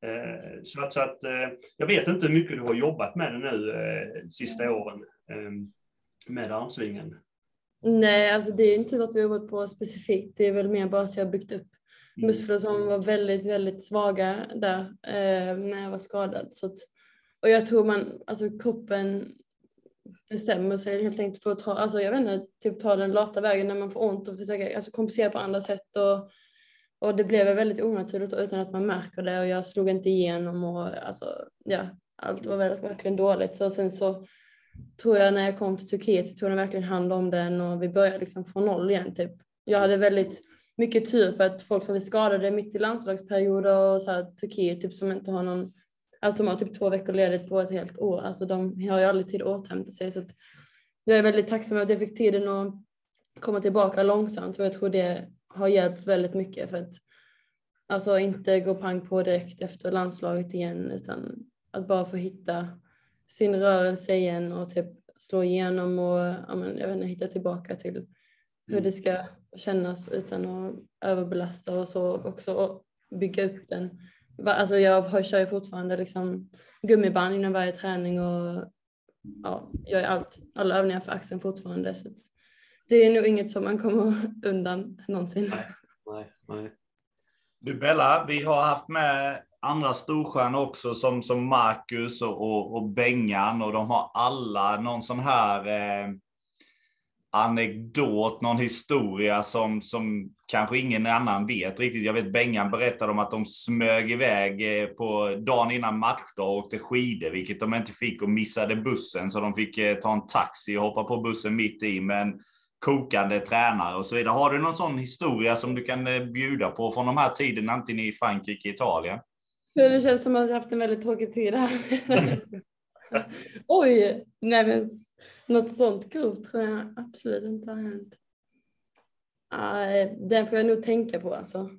Eh, Så att, så att eh, jag vet inte hur mycket du har jobbat med det nu sista åren eh, med armsvingen.
Nej, alltså det är inte något vi har jobbat på specifikt. Det är väl mer bara att jag har byggt upp
Mm. Mm.
muskler som var väldigt, väldigt svaga där eh, när jag var skadad. Så att, och jag tror man, alltså kroppen bestämmer sig helt enkelt för att ta, alltså jag vet inte, typ ta den lata vägen när man får ont och försöka alltså kompensera på andra sätt. Och, och det blev väldigt onaturligt utan att man märker det och jag slog inte igenom och alltså ja, allt var väldigt, verkligen dåligt. Så sen så tror jag när jag kom till Turkiet så tog de verkligen hand om den och vi började liksom från noll igen typ. Jag hade väldigt mycket tur för att folk som blev skadade mitt i landslagsperioder och så här, Turkiet typ som inte har någon, alltså som har typ två veckor ledigt på ett helt år, alltså de har ju aldrig tid att återhämta sig. Så att jag är väldigt tacksam att jag fick tiden att komma tillbaka långsamt och jag tror det har hjälpt väldigt mycket för att alltså inte gå pang på direkt efter landslaget igen utan att bara få hitta sin rörelse igen och typ slå igenom och ja, men, jag vet inte, hitta tillbaka till hur det ska kännas utan att överbelasta och så också och bygga upp den. Alltså jag kör ju fortfarande liksom gummiband innan varje träning och ja, jag gör allt, alla övningar för axeln fortfarande. Så det är nog inget som man kommer undan någonsin.
Nej, nej, nej.
Du Bella, vi har haft med andra storstjärnor också som, som Marcus och, och, och Bengan och de har alla någon sån här eh, anekdot, någon historia som, som kanske ingen annan vet riktigt. Jag vet Bengan berättade om att de smög iväg eh, på dagen innan matchdag och åkte skidor, vilket de inte fick och missade bussen så de fick eh, ta en taxi och hoppa på bussen mitt i. Men kokande tränare och så vidare. Har du någon sån historia som du kan eh, bjuda på från de här tiderna, antingen i Frankrike, Italien?
Det känns som att jag haft en väldigt tråkig tid här. Oj, nej men något sånt grovt tror jag absolut inte har hänt. Nej, den får jag nog tänka på alltså.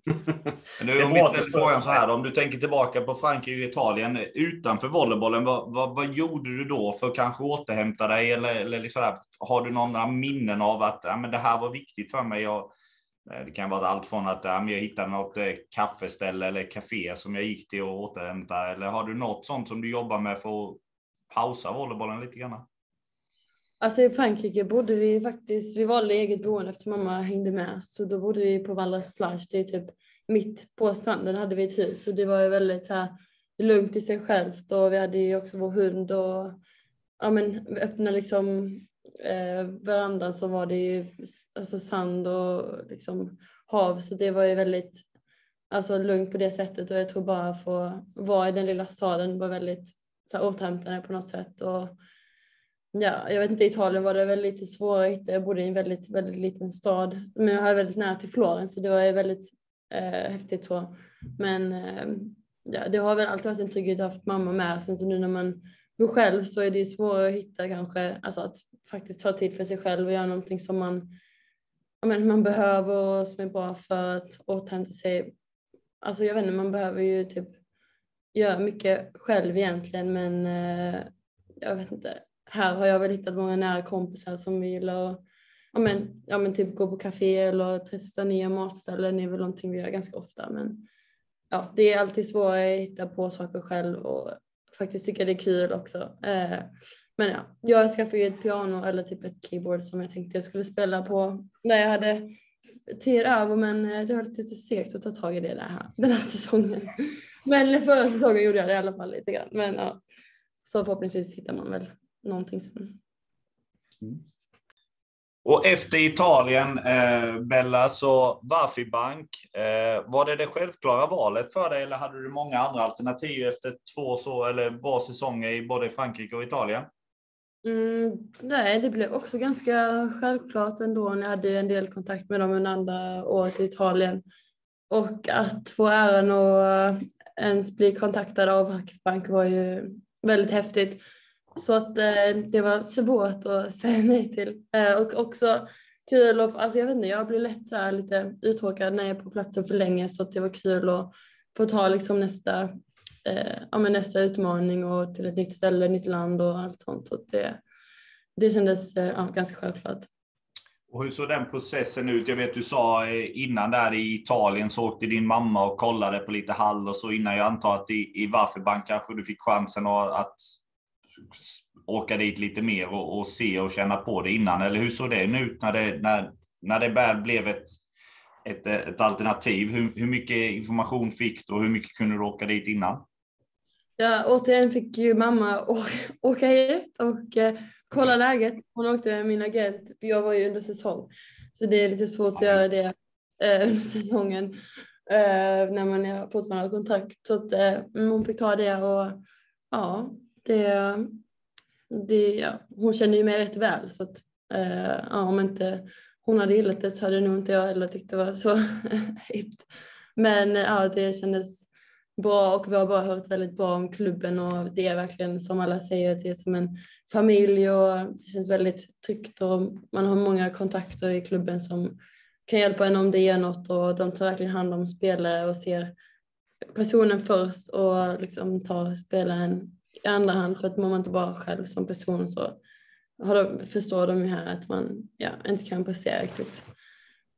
nu, om vi ställer frågan så här, om du tänker tillbaka på Frankrike och Italien utanför volleybollen, vad, vad, vad gjorde du då för att kanske återhämta dig? Eller, eller liksom har du några minnen av att ja, men det här var viktigt för mig? Jag, eh, det kan vara allt från att ja, jag hittade något eh, kaffeställe eller café som jag gick till och återhämta. Eller har du något sånt som du jobbar med för att pausa volleybollen lite grann?
Alltså i Frankrike bodde vi faktiskt, vi valde eget boende efter mamma hängde med, så då bodde vi på Vallas plage, det är typ mitt på stranden hade vi ett hus. Så det var ju väldigt här lugnt i sig självt och vi hade ju också vår hund och ja men öppna liksom eh, verandan så var det ju alltså sand och liksom hav. Så det var ju väldigt alltså lugnt på det sättet och jag tror bara att få vara i den lilla staden var väldigt så här, återhämtande på något sätt och Ja, jag vet inte, i Italien var det väl lite svårare att hitta. Jag bodde i en väldigt, väldigt liten stad, men jag hade väldigt nära till Florens så det var väldigt eh, häftigt så. Men eh, ja, det har väl alltid varit en trygghet att ha haft mamma med. Sen så nu när man bor själv så är det svårare att hitta kanske, alltså att faktiskt ta tid för sig själv och göra någonting som man, ja, men man behöver och som är bra för att återhämta sig. Alltså jag vet inte, man behöver ju typ göra mycket själv egentligen men eh, jag vet inte här har jag väl hittat många nära kompisar som vill och, ja, men, ja, men typ gå på café eller testa nya matställen är väl någonting vi gör ganska ofta. Men ja, det är alltid svårare att hitta på saker själv och faktiskt tycka det är kul också. Eh, men ja, jag skaffade ju ett piano eller typ ett keyboard som jag tänkte jag skulle spela på när jag hade tid över men eh, det var lite segt att ta tag i det där, den här säsongen. Men förra säsongen gjorde jag det i alla fall lite grann. Men ja, så förhoppningsvis hittar man väl någonting sen.
Mm. Och efter Italien, eh, Bella, så Varfi Bank. Eh, var det det självklara valet för dig eller hade du många andra alternativ efter två så, eller bra säsonger i både Frankrike och Italien?
Mm, nej, det blev också ganska självklart ändå när jag hade en del kontakt med dem under andra året i Italien. Och att få äran att ens bli kontaktad av Varfi Bank var ju väldigt häftigt. Så att eh, det var svårt att säga nej till. Eh, och också kul att, alltså jag vet inte, jag blir lätt så lite uttråkad när jag är på platsen för länge så att det var kul att få ta liksom nästa, eh, ja, men nästa utmaning och till ett nytt ställe, nytt land och allt sånt. Så det, det kändes eh, ja, ganska självklart.
Och hur såg den processen ut? Jag vet du sa eh, innan där i Italien så åkte din mamma och kollade på lite hall och så innan jag antar att i, i Varförbank kanske du fick chansen att åka dit lite mer och, och, se och känna på det innan? Eller hur såg det ut när det, när, när det väl blev ett, ett, ett alternativ? Hur, hur mycket information fick du och hur mycket kunde du åka dit innan?
Ja, återigen fick ju mamma åka, åka hit och eh, kolla läget. Hon åkte med min agent, för jag var ju under säsong. Så det är lite svårt att göra det eh, under säsongen eh, när man fortfarande har kontrakt. Så att eh, hon fick ta det och ja, det, det, ja, hon känner ju mig rätt väl så att eh, ja, om inte hon hade gillat det så hade nog inte jag heller tyckt det var så hippt. Men ja, det kändes bra och vi har bara hört väldigt bra om klubben och det är verkligen som alla säger, det är som en familj och det känns väldigt tryggt och man har många kontakter i klubben som kan hjälpa en om det är något och de tar verkligen hand om spelare och ser personen först och liksom tar spelaren i andra hand för att mår man inte bara själv som person så har de, förstår de ju här att man ja, inte kan prestera riktigt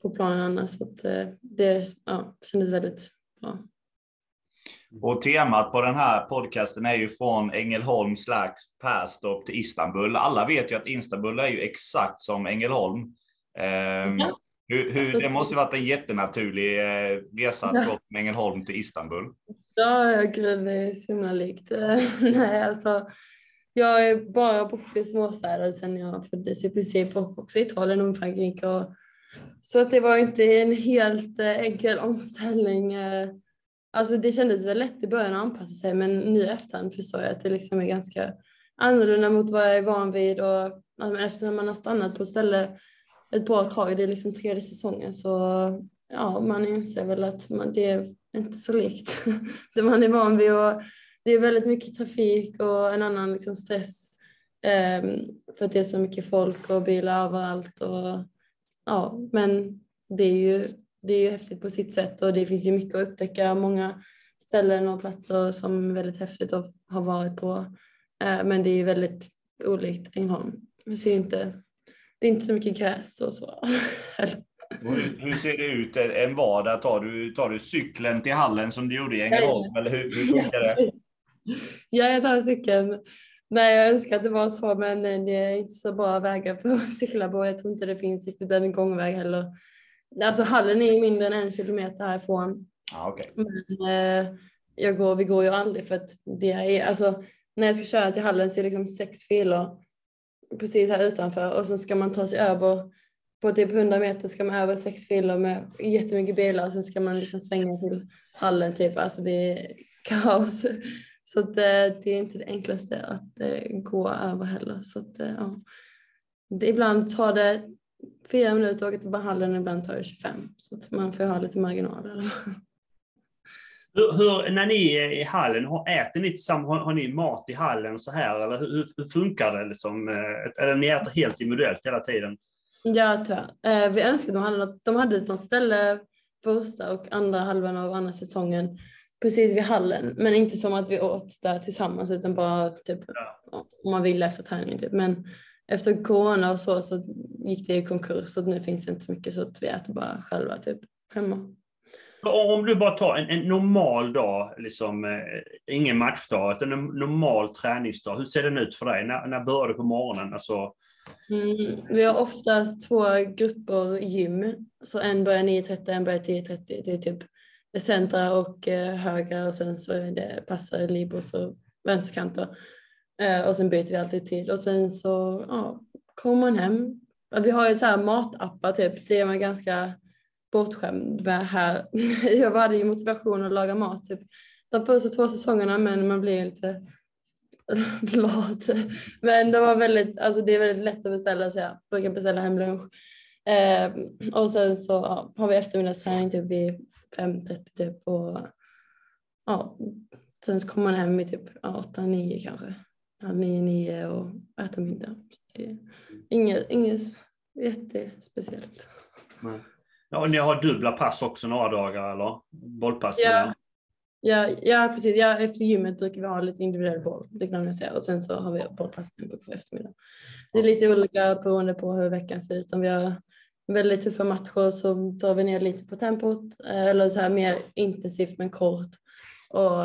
på planen annars. Så att, eh, det ja, kändes väldigt bra.
Och temat på den här podcasten är ju från Ängelholm slash Perstorp till Istanbul. Alla vet ju att Istanbul är ju exakt som Ängelholm. Um, ja. Hur, hur, det måste varit en jättenaturlig eh, resa att gå från Ängelholm till Istanbul.
Ja, gud, det är så himla likt. Nej, alltså, jag har bara bott i småstäder sedan jag föddes i princip och också i Italien och Frankrike. Och, så att det var inte en helt eh, enkel omställning. Eh, Alltså det kändes väl lätt i början att anpassa sig men nu i efterhand förstår jag att det liksom är ganska annorlunda mot vad jag är van vid och eftersom man har stannat på ett ställe ett bra tag, det är liksom tredje säsongen så ja, man inser väl att man, det är inte så likt det man är van vid och det är väldigt mycket trafik och en annan liksom stress um, för att det är så mycket folk och bilar överallt och ja, men det är ju det är ju häftigt på sitt sätt och det finns ju mycket att upptäcka. Många ställen och platser som är väldigt häftigt att ha varit på. Uh, men det är ju väldigt olikt Ängelholm. Vi ser inte, det är inte så mycket gräs och så.
Hur, hur, ser det ut en vardag? Tar du, tar du cykeln till hallen som du gjorde i Ängelholm? Eller hur, hur funkar det?
Ja, jag tar cykeln. Nej, jag önskar att det var så, men det är inte så bra vägar för att cykla på. Jag tror inte det finns riktigt en gångväg heller. Alltså hallen är mindre än en kilometer härifrån.
Ah, okay.
Men eh, jag går, vi går ju aldrig för att det är, alltså när jag ska köra till hallen så är det liksom sex filer precis här utanför och sen ska man ta sig över på typ 100 meter ska man över sex filer med jättemycket bilar och sen ska man liksom svänga till hallen typ. Alltså det är kaos. Så att, eh, det är inte det enklaste att eh, gå över heller. Så att, eh, ja. det, ibland tar det fyra minuter att åka till hallen, ibland tar det 25. Så att man får ha lite marginaler.
Hur, hur, när ni är i hallen, äter ni tillsammans, har, har ni mat i hallen så här eller hur, hur funkar det? Liksom? Eh, eller ni äter helt individuellt hela tiden?
Ja, tyvärr. Eh, vi önskade de hade, något, de hade något ställe första och andra halvan av andra säsongen precis vid hallen. Men inte som att vi åt där tillsammans utan bara typ ja. om man ville efter träningen. Typ. Men efter corona och så, så gick det i konkurs och nu finns det inte så mycket så att vi äter bara själva typ hemma.
Om du bara tar en, en normal dag, liksom, eh, ingen matchdag, utan en normal träningsdag. Hur ser den ut för dig? När, när börjar du på morgonen? Alltså...
Mm, vi har oftast två grupper gym. Så en börjar 9.30, en börjar 10.30. Det är typ centra och eh, höger och sen så är det passar libros och vänsterkanter. Eh, och sen byter vi alltid tid och sen så ja, kommer man hem. Vi har ju så här matappar typ, det är man ganska bortskämd med här. Jag hade ju motivation att laga mat typ de första två säsongerna men man blir lite lat. Men det var väldigt, alltså det är väldigt lätt att beställa så jag brukar beställa hem lunch. Eh, och sen så ja, har vi eftermiddagsträning typ vid 5.30 typ och ja, sen så kommer man hem vid typ 8-9 kanske halv nio, nio och äta middag. Inget, inget jättespeciellt.
Ja, och ni har dubbla pass också några dagar eller? Bollpass?
Ja. Ja, ja, precis. Ja, efter gymmet brukar vi ha lite individuell boll. Det glömde jag säga. Och sen så har vi bollpass på eftermiddag. Det är lite olika beroende på hur veckan ser ut. Om vi har väldigt tuffa matcher så drar vi ner lite på tempot. Eh, eller så här mer intensivt men kort. Och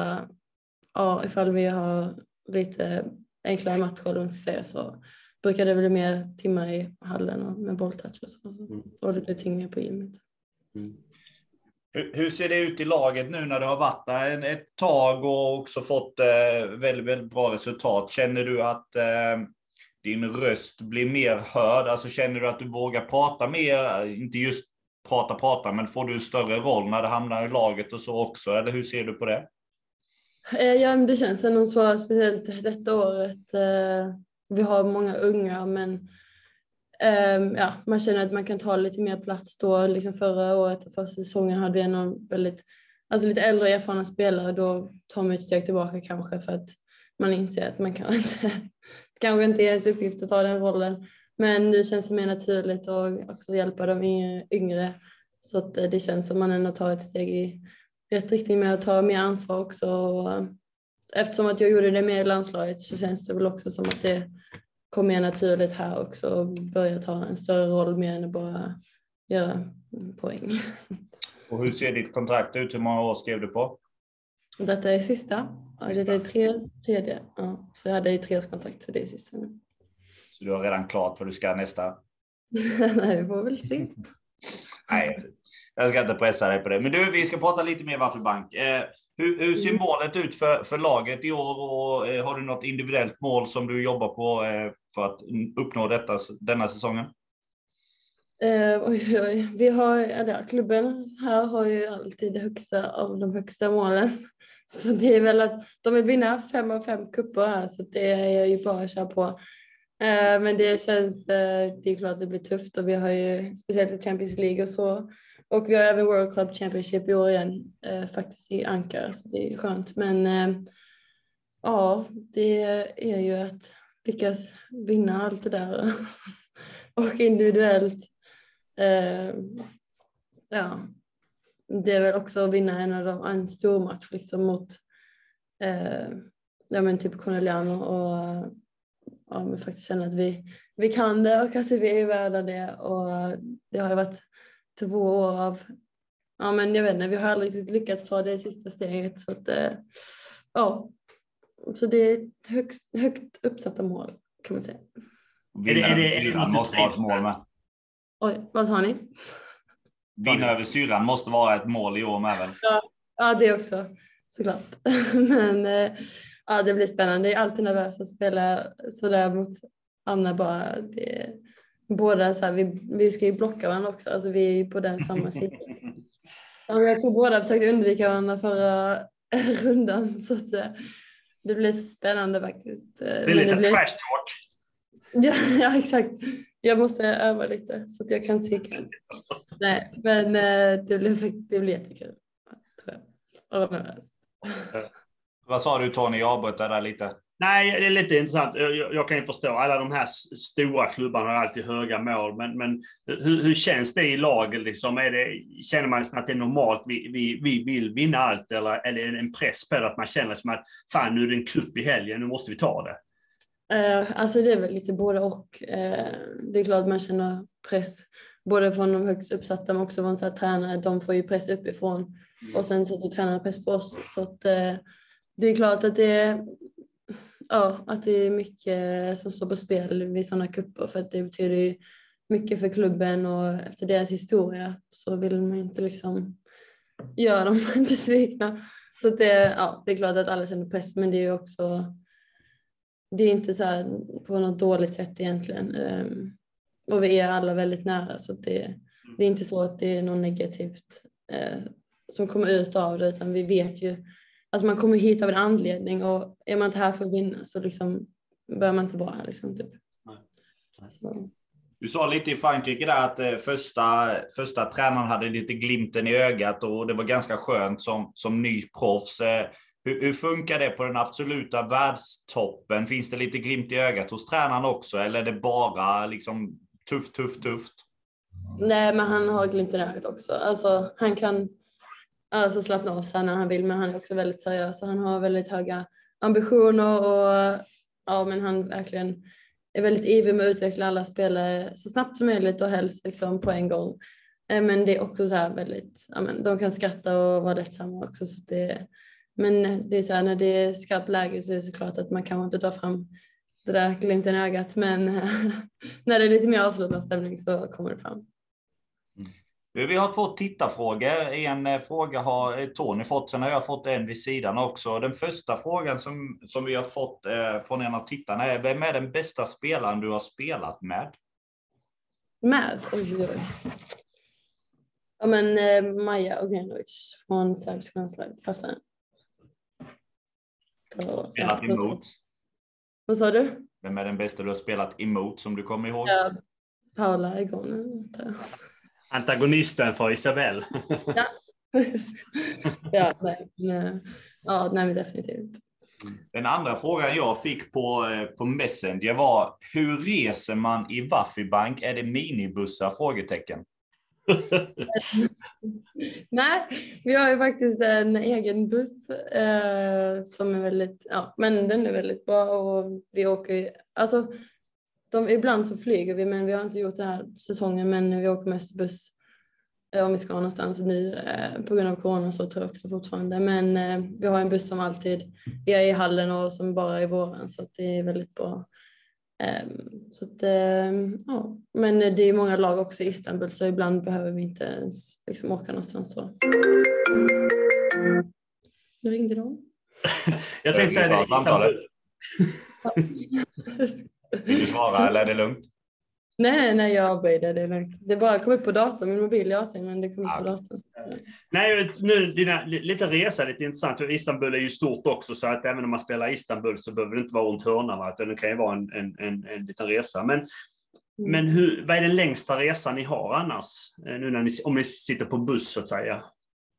ja, ifall vi har lite enklare matcher eller så brukar det bli mer timmar i hallen och med bolltouch och så. Mm. Och lite tyngre på gymmet. Mm.
Hur, ser det ut i laget nu när du har varit där ett tag och också fått eh, väldigt, väldigt bra resultat? Känner du att eh, din röst blir mer hörd? Alltså känner du att du vågar prata mer? Inte just prata, prata, men får du större roll när det hamnar i laget och så också? Eller hur ser du på det?
Eh, ja, det känns ändå så, speciellt detta året. Vi har många unga, men um, ja, man känner att man kan ta lite mer plats då. Liksom förra året, första säsongen, hade vi en väldigt alltså lite äldre erfarna spelare då tar man ett steg tillbaka kanske för att man inser att man kan inte, kanske inte är ens uppgift att ta den rollen. Men nu känns det mer naturligt att också hjälpa de yngre så att eh, det känns som man ändå tar ett steg i rätt riktning med att ta mer ansvar också. Eftersom att jag gjorde det mer i landslaget så känns det väl också som att det kom mer naturligt här också och börja ta en större roll mer än att bara göra poäng.
Och hur ser ditt kontrakt ut? Hur många år skrev du på?
Detta är sista. Detta är tre, tredje. Ja, så jag hade ju treårskontrakt så det är sista nu.
Så du har redan klart för du ska nästa?
Nej, vi får väl se.
Nej, jag ska inte pressa dig på det. Men du, vi ska prata lite mer Vaffelbank. Eh, hur, hur, ser mm. målet ut för, för laget i år och eh, har du något individuellt mål som du jobbar på eh, för att uppnå detta, denna säsongen?
Eh, oj, oj. Vi har, ja, klubben här har ju alltid det högsta av de högsta målen. Så det är väl att de vill vinna fem av fem kupper här så det är ju bara att köra på. Eh, men det känns, det är klart det blir tufft och vi har ju speciellt i Champions League och så. Och vi har även World Club Championship i år igen, eh, faktiskt i Ankara, så det är skönt. Men eh, ja, det är ju att lyckas vinna allt det där och individuellt. Eh, ja, det är väl också att vinna en, av de, en stor match liksom mot eh, ja, men typ Corneliano och ja, men faktiskt känna att vi, vi kan det och att vi är värda det. Och det har ju varit två år av, ja men jag vet inte, vi har aldrig riktigt lyckats ta det sista steget. Så att, eh, ja, så det är ett högst, högt uppsatta mål kan man säga.
Vinna är det, är det, måste vara ett mål med.
Oj, vad sa ni?
Vinna över syrran måste vara ett mål i år med väl?
Ja, ja det också såklart. Men eh, ja, det blir spännande. Jag är alltid nervös att spela sådär mot Anna bara. Det, båda så här, vi, vi ska ju blocka varandra också, alltså vi är ju på den samma sida. Ja, jag tror båda försökte undvika varandra förra rundan så att det, det blir spännande faktiskt.
Det är lite blir... trash talk.
Ja, ja, exakt. Jag måste öva lite så att jag kan se. Nej, men eh, det blir, det blir jättekul. Tror jag. Och
vad sa du Tony? Jag avbröt där lite.
Nej, det är lite intressant. Jag, jag, kan ju förstå, alla de här stora klubbarna har alltid höga mål, men, men hur, hur känns det i laget? Liksom? Är det, känner man att det är normalt, vi, vi, vi vill vinna allt, eller är det en press på det, att man känner som att fan, nu är det en kupp i helgen, nu måste vi ta det?
Uh, alltså det är väl lite både och. Uh, det är klart man känner press, både från de högst uppsatta, men också från så här, tränare. De får ju press uppifrån och sen sätter tränarna press på oss. Så att, uh, det är klart att det är, ja, att det är mycket som står på spel vid sådana kupper för att det betyder ju mycket för klubben och efter deras historia så vill man inte liksom göra dem besvikna. Så det, ja, det är klart att alla känner press men det är ju också det är inte så här på något dåligt sätt egentligen. Ehm, och vi är alla väldigt nära så det, det är inte så att det är något negativt eh, som kommer ut av det utan vi vet ju Alltså man kommer hit av en anledning och är man inte här för att vinna så liksom bör man inte vara här. Liksom, typ.
Du sa lite i Frankrike där att eh, första, första tränaren hade lite glimten i ögat och det var ganska skönt som, som ny proffs. Eh, hur, hur, funkar det på den absoluta världstoppen? Finns det lite glimt i ögat hos tränaren också eller är det bara liksom tufft, tufft, tufft?
Nej, men han har glimt i ögat också. Alltså, han kan alltså slappna av sig när han vill men han är också väldigt seriös och han har väldigt höga ambitioner och ja men han verkligen är väldigt ivrig med att utveckla alla spelare så snabbt som möjligt och helst liksom på en gång. Eh, men det är också så här väldigt, ja men de kan skratta och vara lättsamma också så det men det är så här när det är skarpt läge så är det såklart att man kanske inte drar fram det där glimten i ögat men när det är lite mer avslutad stämning så kommer det fram.
Vi har två tittarfrågor. En eh, fråga har eh, Tony fått, sen har jag fått en vid sidan också. Den första frågan som, som vi har fått eh, från en av tittarna är, vem är den bästa spelaren du har spelat med?
Med? Oj, oj. Ja, men eh, Maja Ognjanovic från Serbiska landslaget. Passar.
Spelat emot?
Vad sa du?
Vem är den bästa du har spelat emot som du kommer ihåg?
Ja, Paula Egon,
Antagonisten för Isabelle.
ja, ja, nej, nej. Ja, nej, men definitivt.
Den andra frågan jag fick på, eh, på Messenger var hur reser man i Waffibank? Är det minibussar? Frågetecken.
Nej, vi har ju faktiskt en egen buss eh, som är väldigt, ja, men den är väldigt bra och vi åker, alltså de, ibland så flyger vi men vi har inte gjort det här säsongen men vi åker mest buss eh, om vi ska någonstans nu eh, på grund av corona så tror jag också fortfarande men eh, vi har en buss som alltid är i hallen och som bara är i våren så att det är väldigt bra Ehm, så att, ehm, ja. Men det är många lag också i Istanbul så ibland behöver vi inte ens liksom åka någonstans. Så. Nu ringde de.
Jag tänkte säga det. Istanbul.
Vill du svara eller är det lugnt?
Nej, nej, jag avböjde. Det är lugnt. Det bara kom upp på datorn. Min mobil är avstängd, men det kom upp på datorn.
Nej, nu dina, lite resa, lite intressant. Istanbul är ju stort också, så att även om man spelar Istanbul så behöver det inte vara runt hörnan. Det kan ju vara en, en, en, en liten resa. Men, mm. men hur, vad är den längsta resan ni har annars? Eh, nu när ni, om ni sitter på buss, så att säga.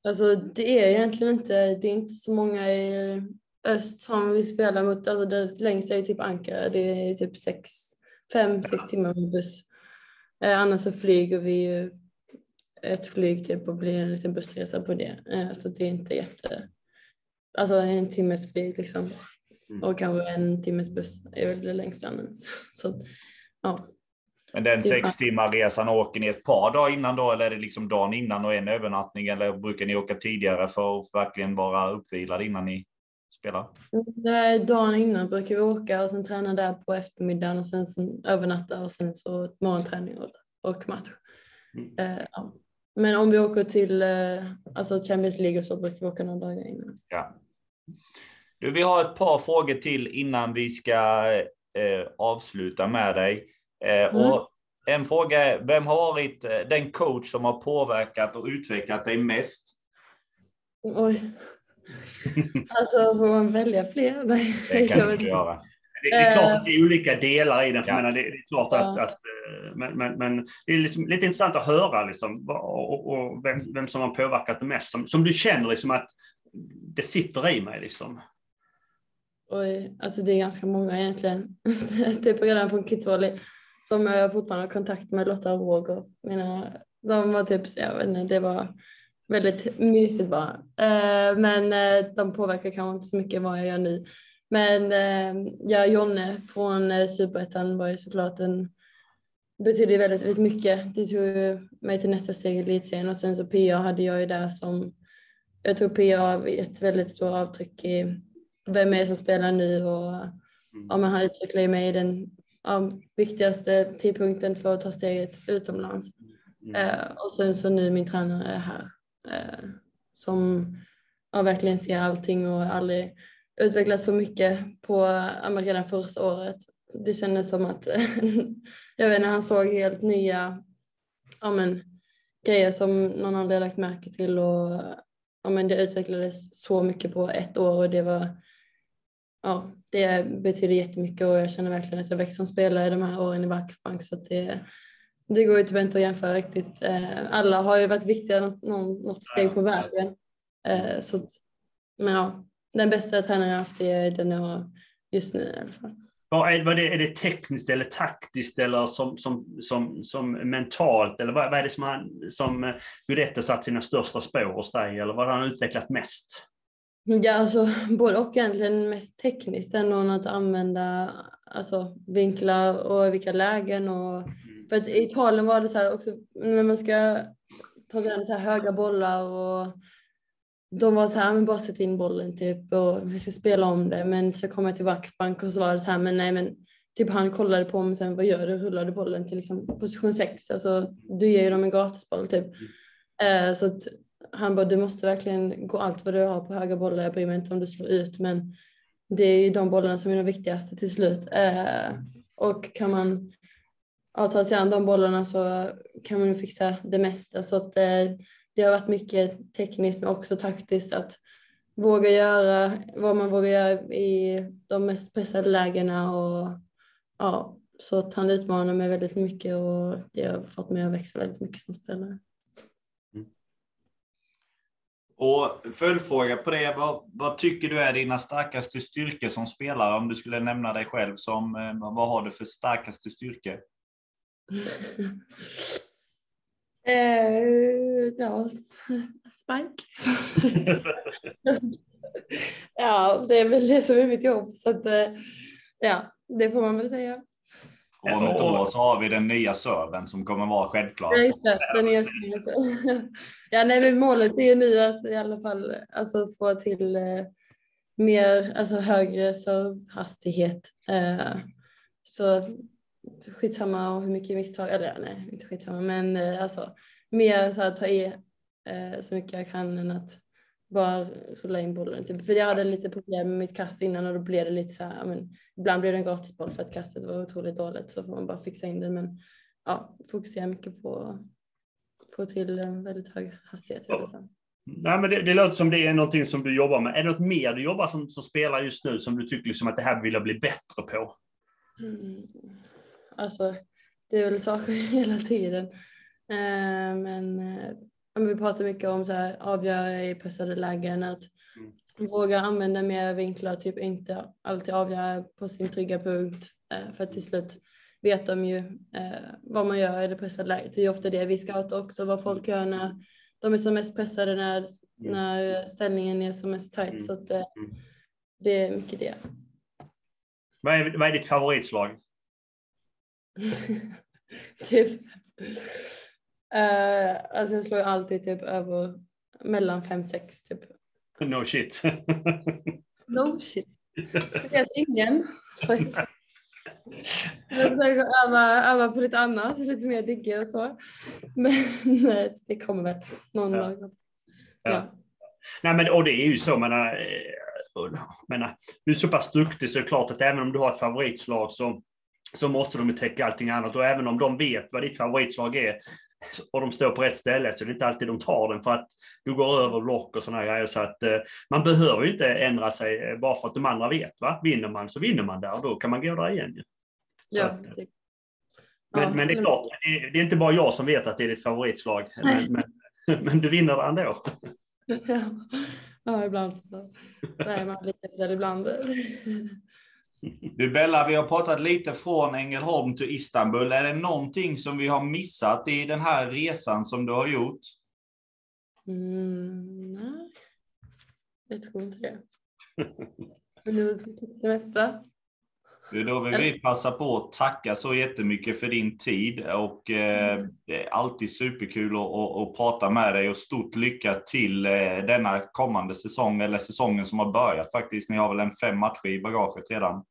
Alltså, det är egentligen inte, det är inte så många i öst som vi spelar mot. Alltså, det längsta är typ Ankara. Det är typ sex fem, sex timmar med buss. Eh, annars så flyger vi ju ett flyg typ och blir en liten bussresa på det. Eh, så det är inte jätte... Alltså en timmes flyg liksom. Mm. Och kanske en timmes buss är väl det längsta. Så, så, ja.
Men den sex timmar resan åker ni ett par dagar innan då eller är det liksom dagen innan och en övernattning eller brukar ni åka tidigare för att verkligen vara uppvilad innan ni spelar?
Nej, dagen innan brukar vi åka och sen träna där på eftermiddagen och sen så övernatta och sen så morgonträning och, och match. Mm. Uh, ja. Men om vi åker till uh, alltså Champions League och så brukar vi åka några dagar innan.
Ja. Du, vi har ett par frågor till innan vi ska uh, avsluta med dig. Mm. Och en fråga är, vem har varit den coach som har påverkat och utvecklat dig mest?
Oj. Alltså får man välja fler?
Det kan du inte göra.
Det, det, är klart att det är olika delar i den. För ja. menar, det, det, är klart att, att eh, men, men, men, det är liksom lite intressant att höra liksom, och, och vem, vem, som har påverkat det mest. Som, som du känner liksom att det sitter i mig. Liksom.
Oj, alltså det är ganska många egentligen. typ redan från Kitzoli som jag fortfarande har kontakt med Lotta och Roger. Mina, de var typ, jag vet inte, det var väldigt mysigt bara. Eh, men eh, de påverkar kanske inte så mycket vad jag gör nu. Men eh, ja, Jonne från Superettan var ju såklart en betydde väldigt, väldigt mycket. Det tog mig till nästa steg i elitserien och sen så PA hade jag ju där som jag tror PA ett väldigt stort avtryck i vem är det som spelar nu och mm. ja, men han utvecklar mig i den ja, viktigaste tidpunkten för att ta steget utomlands. Mm. Eh, och sen så nu min tränare är här eh, som ja, verkligen ser allting och aldrig utvecklats så mycket på redan första året. Det kändes som att jag vet inte, han såg helt nya ja, men, grejer som någon aldrig lagt märke till och ja, men det utvecklades så mycket på ett år och det var ja, det betyder jättemycket och jag känner verkligen att jag växt som spelare de här åren i Vackbank så att det, det går ju typ inte att jämföra riktigt. Eh, alla har ju varit viktiga något, något steg på vägen. Eh, så, men ja, den bästa tränaren jag haft är den jag har just nu i alla fall.
Är, vad är, det tekniskt eller taktiskt eller som, som, som, som mentalt? Eller vad, vad är det som, han, som Guidetti satt sina största spår hos dig? Eller vad har han utvecklat mest?
Ja, alltså både och egentligen mest tekniskt än att använda alltså, vinklar och vilka lägen och för att i Italien var det så här också när man ska ta sig an höga bollar och de var så här, men bara sätt in bollen typ och vi ska spela om det. Men så kom jag till Wackbank och så var det så här, men nej men typ han kollade på mig sen, vad gör du? Rullade bollen till liksom position 6? Alltså du ger ju dem en gratisboll typ. Mm. Uh, så att han bara, du måste verkligen gå allt vad du har på höga bollar. Jag bryr mig inte om du slår ut, men det är ju de bollarna som är de viktigaste till slut. Uh, och kan man ja, ta sig an de bollarna så kan man fixa det mesta. Så att, eh, det har varit mycket tekniskt men också taktiskt att våga göra vad man vågar göra i de mest pressade lägena och ja, så att han utmanar mig väldigt mycket och det har fått mig att växa väldigt mycket som spelare. Mm.
Och följdfråga på det, vad, vad, tycker du är dina starkaste styrkor som spelare? Om du skulle nämna dig själv som, eh, vad har du för starkaste styrkor?
eh, ja, Spike. ja, det är väl det som är mitt jobb. Så att, eh, ja, det får man väl säga.
Om ett år så har vi den nya serven som kommer vara självklar.
Ja, just det, den nya ja, nej, men målet är ju nu att i alla fall alltså, få till eh, mer, alltså högre servhastighet. Eh, så skitsamma hur mycket misstag, eller nej, inte skitsamma, men eh, alltså mer så här, ta i eh, så mycket jag kan än att bara rulla in bollen. Typ. För jag hade lite problem med mitt kast innan och då blev det lite så här, men, ibland blev det en gratisboll för att kastet var otroligt dåligt så får man bara fixa in det. Men ja, fokusera mycket på att få till en väldigt hög hastighet. Ja.
Nej, men det, det låter som det är någonting som du jobbar med. Är det något mer du jobbar som, som spelare just nu som du tycker liksom att det här vill jag bli bättre på?
Mm. Alltså, det är väl saker hela tiden. Eh, men eh, vi pratar mycket om så här, avgöra i pressade lägen, att mm. våga använda mer vinklar, typ inte alltid avgöra på sin trygga punkt. Eh, för att till slut vet de ju eh, vad man gör i det pressade läget. Det är ofta det vi scoutar också, vad folk gör när de är som mest pressade, när, mm. när ställningen är som mest tajt. Mm. Så att, eh, det är mycket det.
Vad är, vad är ditt favoritslag?
typ Uh, alltså jag slår alltid typ över mellan 5-6 typ.
No shit.
no shit. Speciellt ingen. Jag försöker öva, öva på lite annat, lite mer digga och så. Men det kommer väl någon ja. dag.
Ja. ja. Nej, men, och det är ju så, menar, eh, menar, du är så pass duktig så är det klart att även om du har ett favoritslag så, så måste de täcka allting annat. Och även om de vet vad ditt favoritslag är och de står på rätt ställe så det är inte alltid de tar den för att du går över block och sådana grejer. Så att eh, man behöver ju inte ändra sig eh, bara för att de andra vet. Va? Vinner man så vinner man där och då kan man gå där igen. Ju.
Ja.
Att, men, ja, men det är klart, det är, inte bara jag som vet att det är ditt favoritslag. Men, men, men, du vinner ändå.
Ja, ja ibland så. Nej, man lyckas väl ibland.
Du Bella, vi har pratat lite från Ängelholm till Istanbul. Är det någonting som vi har missat i den här resan som du har gjort?
Mm, nej, jag tror inte det. Men du det mesta.
Då vill vi passa på att tacka så jättemycket för din tid och eh, det är alltid superkul att, att, att, prata med dig och stort lycka till eh, denna kommande säsong eller säsongen som har börjat faktiskt. Ni har väl en fem matcher i bagaget redan?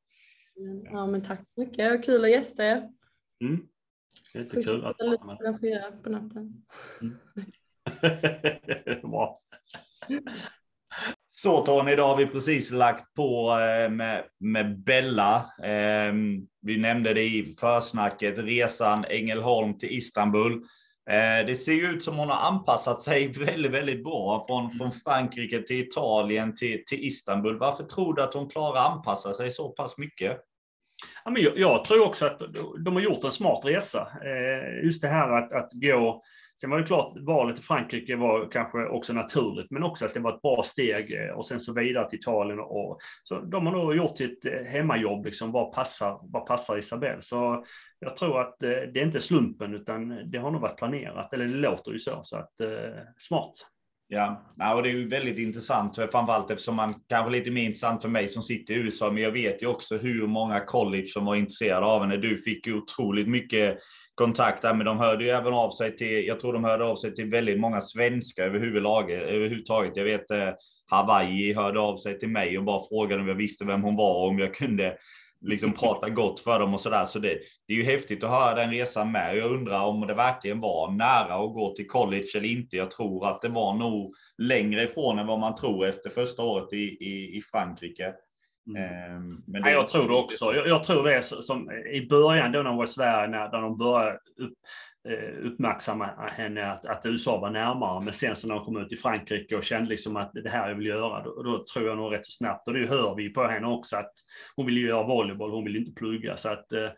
Ja, men tack så mycket. Kul att gästa er.
Mm. Jättekul att
vara med. på natten. Mm.
Bra.
Så Tony, då har vi precis lagt på eh, med, med Bella. Ehm, vi nämnde det i försnacket, resan Ängelholm till Istanbul. Eh, det ser ut som hon har anpassat sig väldigt, väldigt bra från, från Frankrike till Italien till, till Istanbul. Varför tror du att hon klarar att anpassa sig så pass mycket?
Ja, men jag, jag tror också att de har gjort en smart resa. Eh, just det här att, att gå Sen var det klart, valet i Frankrike var kanske också naturligt, men också att det var ett bra steg eh, och sen så vidare till Italien. Och, så de har nog gjort sitt eh, hemmajobb, liksom, vad passar, vad passar Isabel? Så jag tror att eh, det är inte slumpen, utan det har nog varit planerat, eller det låter ju så, så att smart.
Ja, och det är ju väldigt intressant, framförallt eftersom man kanske lite mer intressant för mig som sitter i USA, men jag vet ju också hur många college som var intresserade av henne. Du fick ju otroligt mycket kontakt där, men de hörde ju även av sig till, jag tror de hörde av sig till väldigt många svenskar överhuvudtaget. Jag vet eh, Hawaii hörde av sig till mig och bara frågade om jag visste vem hon var och om jag kunde liksom prata gott för dem och sådär. Så det, det är ju häftigt att höra den resan med. Jag undrar om det verkligen var nära att gå till college eller inte. Jag tror att det var nog längre ifrån än vad man tror efter första året i, i, i Frankrike.
Mm. Ehm, men det ja, jag tror det också. Jag, jag, tror det är som i början då när hon var i Sverige, när, när de började upp, eh, uppmärksamma henne att, att USA var närmare. Men sen så när hon kom ut i Frankrike och kände liksom att det här jag vill göra, då, då tror jag nog rätt så snabbt, och det hör vi på henne också, att hon vill göra volleyboll, hon vill inte plugga. Så att eh,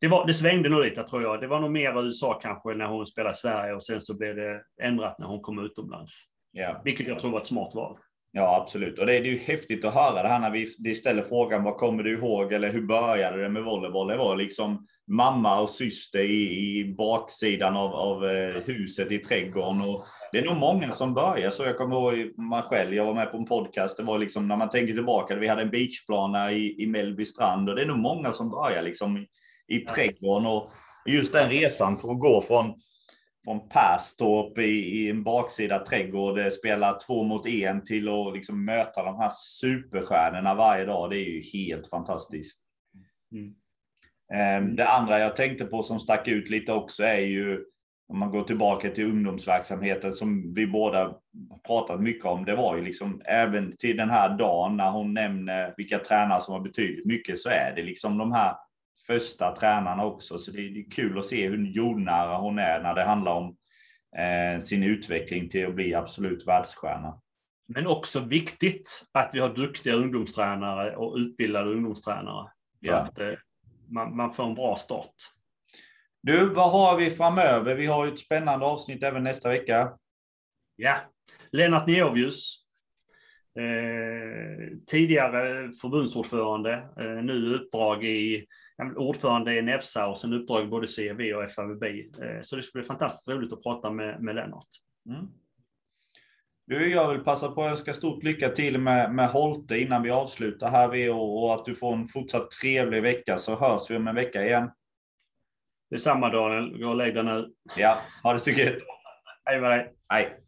det, var, det svängde nog lite tror jag. Det var nog mer USA kanske när hon spelade i Sverige och sen så blev det ändrat när hon kom utomlands. Ja. Vilket jag tror var ett smart val.
Ja, absolut. Och det är ju häftigt att höra det här när vi ställer frågan vad kommer du ihåg eller hur började det med volleyboll? Det var liksom mamma och syster i, i baksidan av, av eh, huset i trädgården. Och det är nog många som börjar så. Jag kommer ihåg mig själv, jag var med på en podcast. Det var liksom när man tänker tillbaka, vi hade en beachplana i, i Mellby strand och det är nog många som börjar liksom i, i trädgården. Och just den resan för att gå från från Perstorp i, i en baksida trädgård, eh, spela två mot en till att liksom möta de här superstjärnorna varje dag. Det är ju helt fantastiskt. Mm. Ehm, det andra jag tänkte på som stack ut lite också är ju om man går tillbaka till ungdomsverksamheten som vi båda pratat mycket om. Det var ju liksom även till den här dagen när hon nämner vilka tränare som har betydligt mycket så är det liksom de här första tränarna också. Så det är kul att se hur jordnära hon är när det handlar om eh, sin utveckling till att bli absolut världsstjärna.
Men också viktigt att vi har duktiga ungdomstränare och utbildade ungdomstränare. Så ja. att eh, man, man får en bra start.
Du, vad har vi framöver? Vi har ju ett spännande avsnitt även nästa vecka.
Ja, Lennart Neovius. Eh, tidigare förbundsordförande, eh, nu uppdrag i ordförande i Nefsa och sen uppdrag både CV och FAVB. Eh, så det ska bli fantastiskt roligt att prata med, med Lennart. Mm.
Du, jag vill passa på att önska stort lycka till med, med Holte innan vi avslutar här vi och, och att du får en fortsatt trevlig vecka så hörs vi om en vecka igen.
Det är samma Daniel, gå och lägg dig nu.
Ja, ha det så gött.
Hej.
Hej.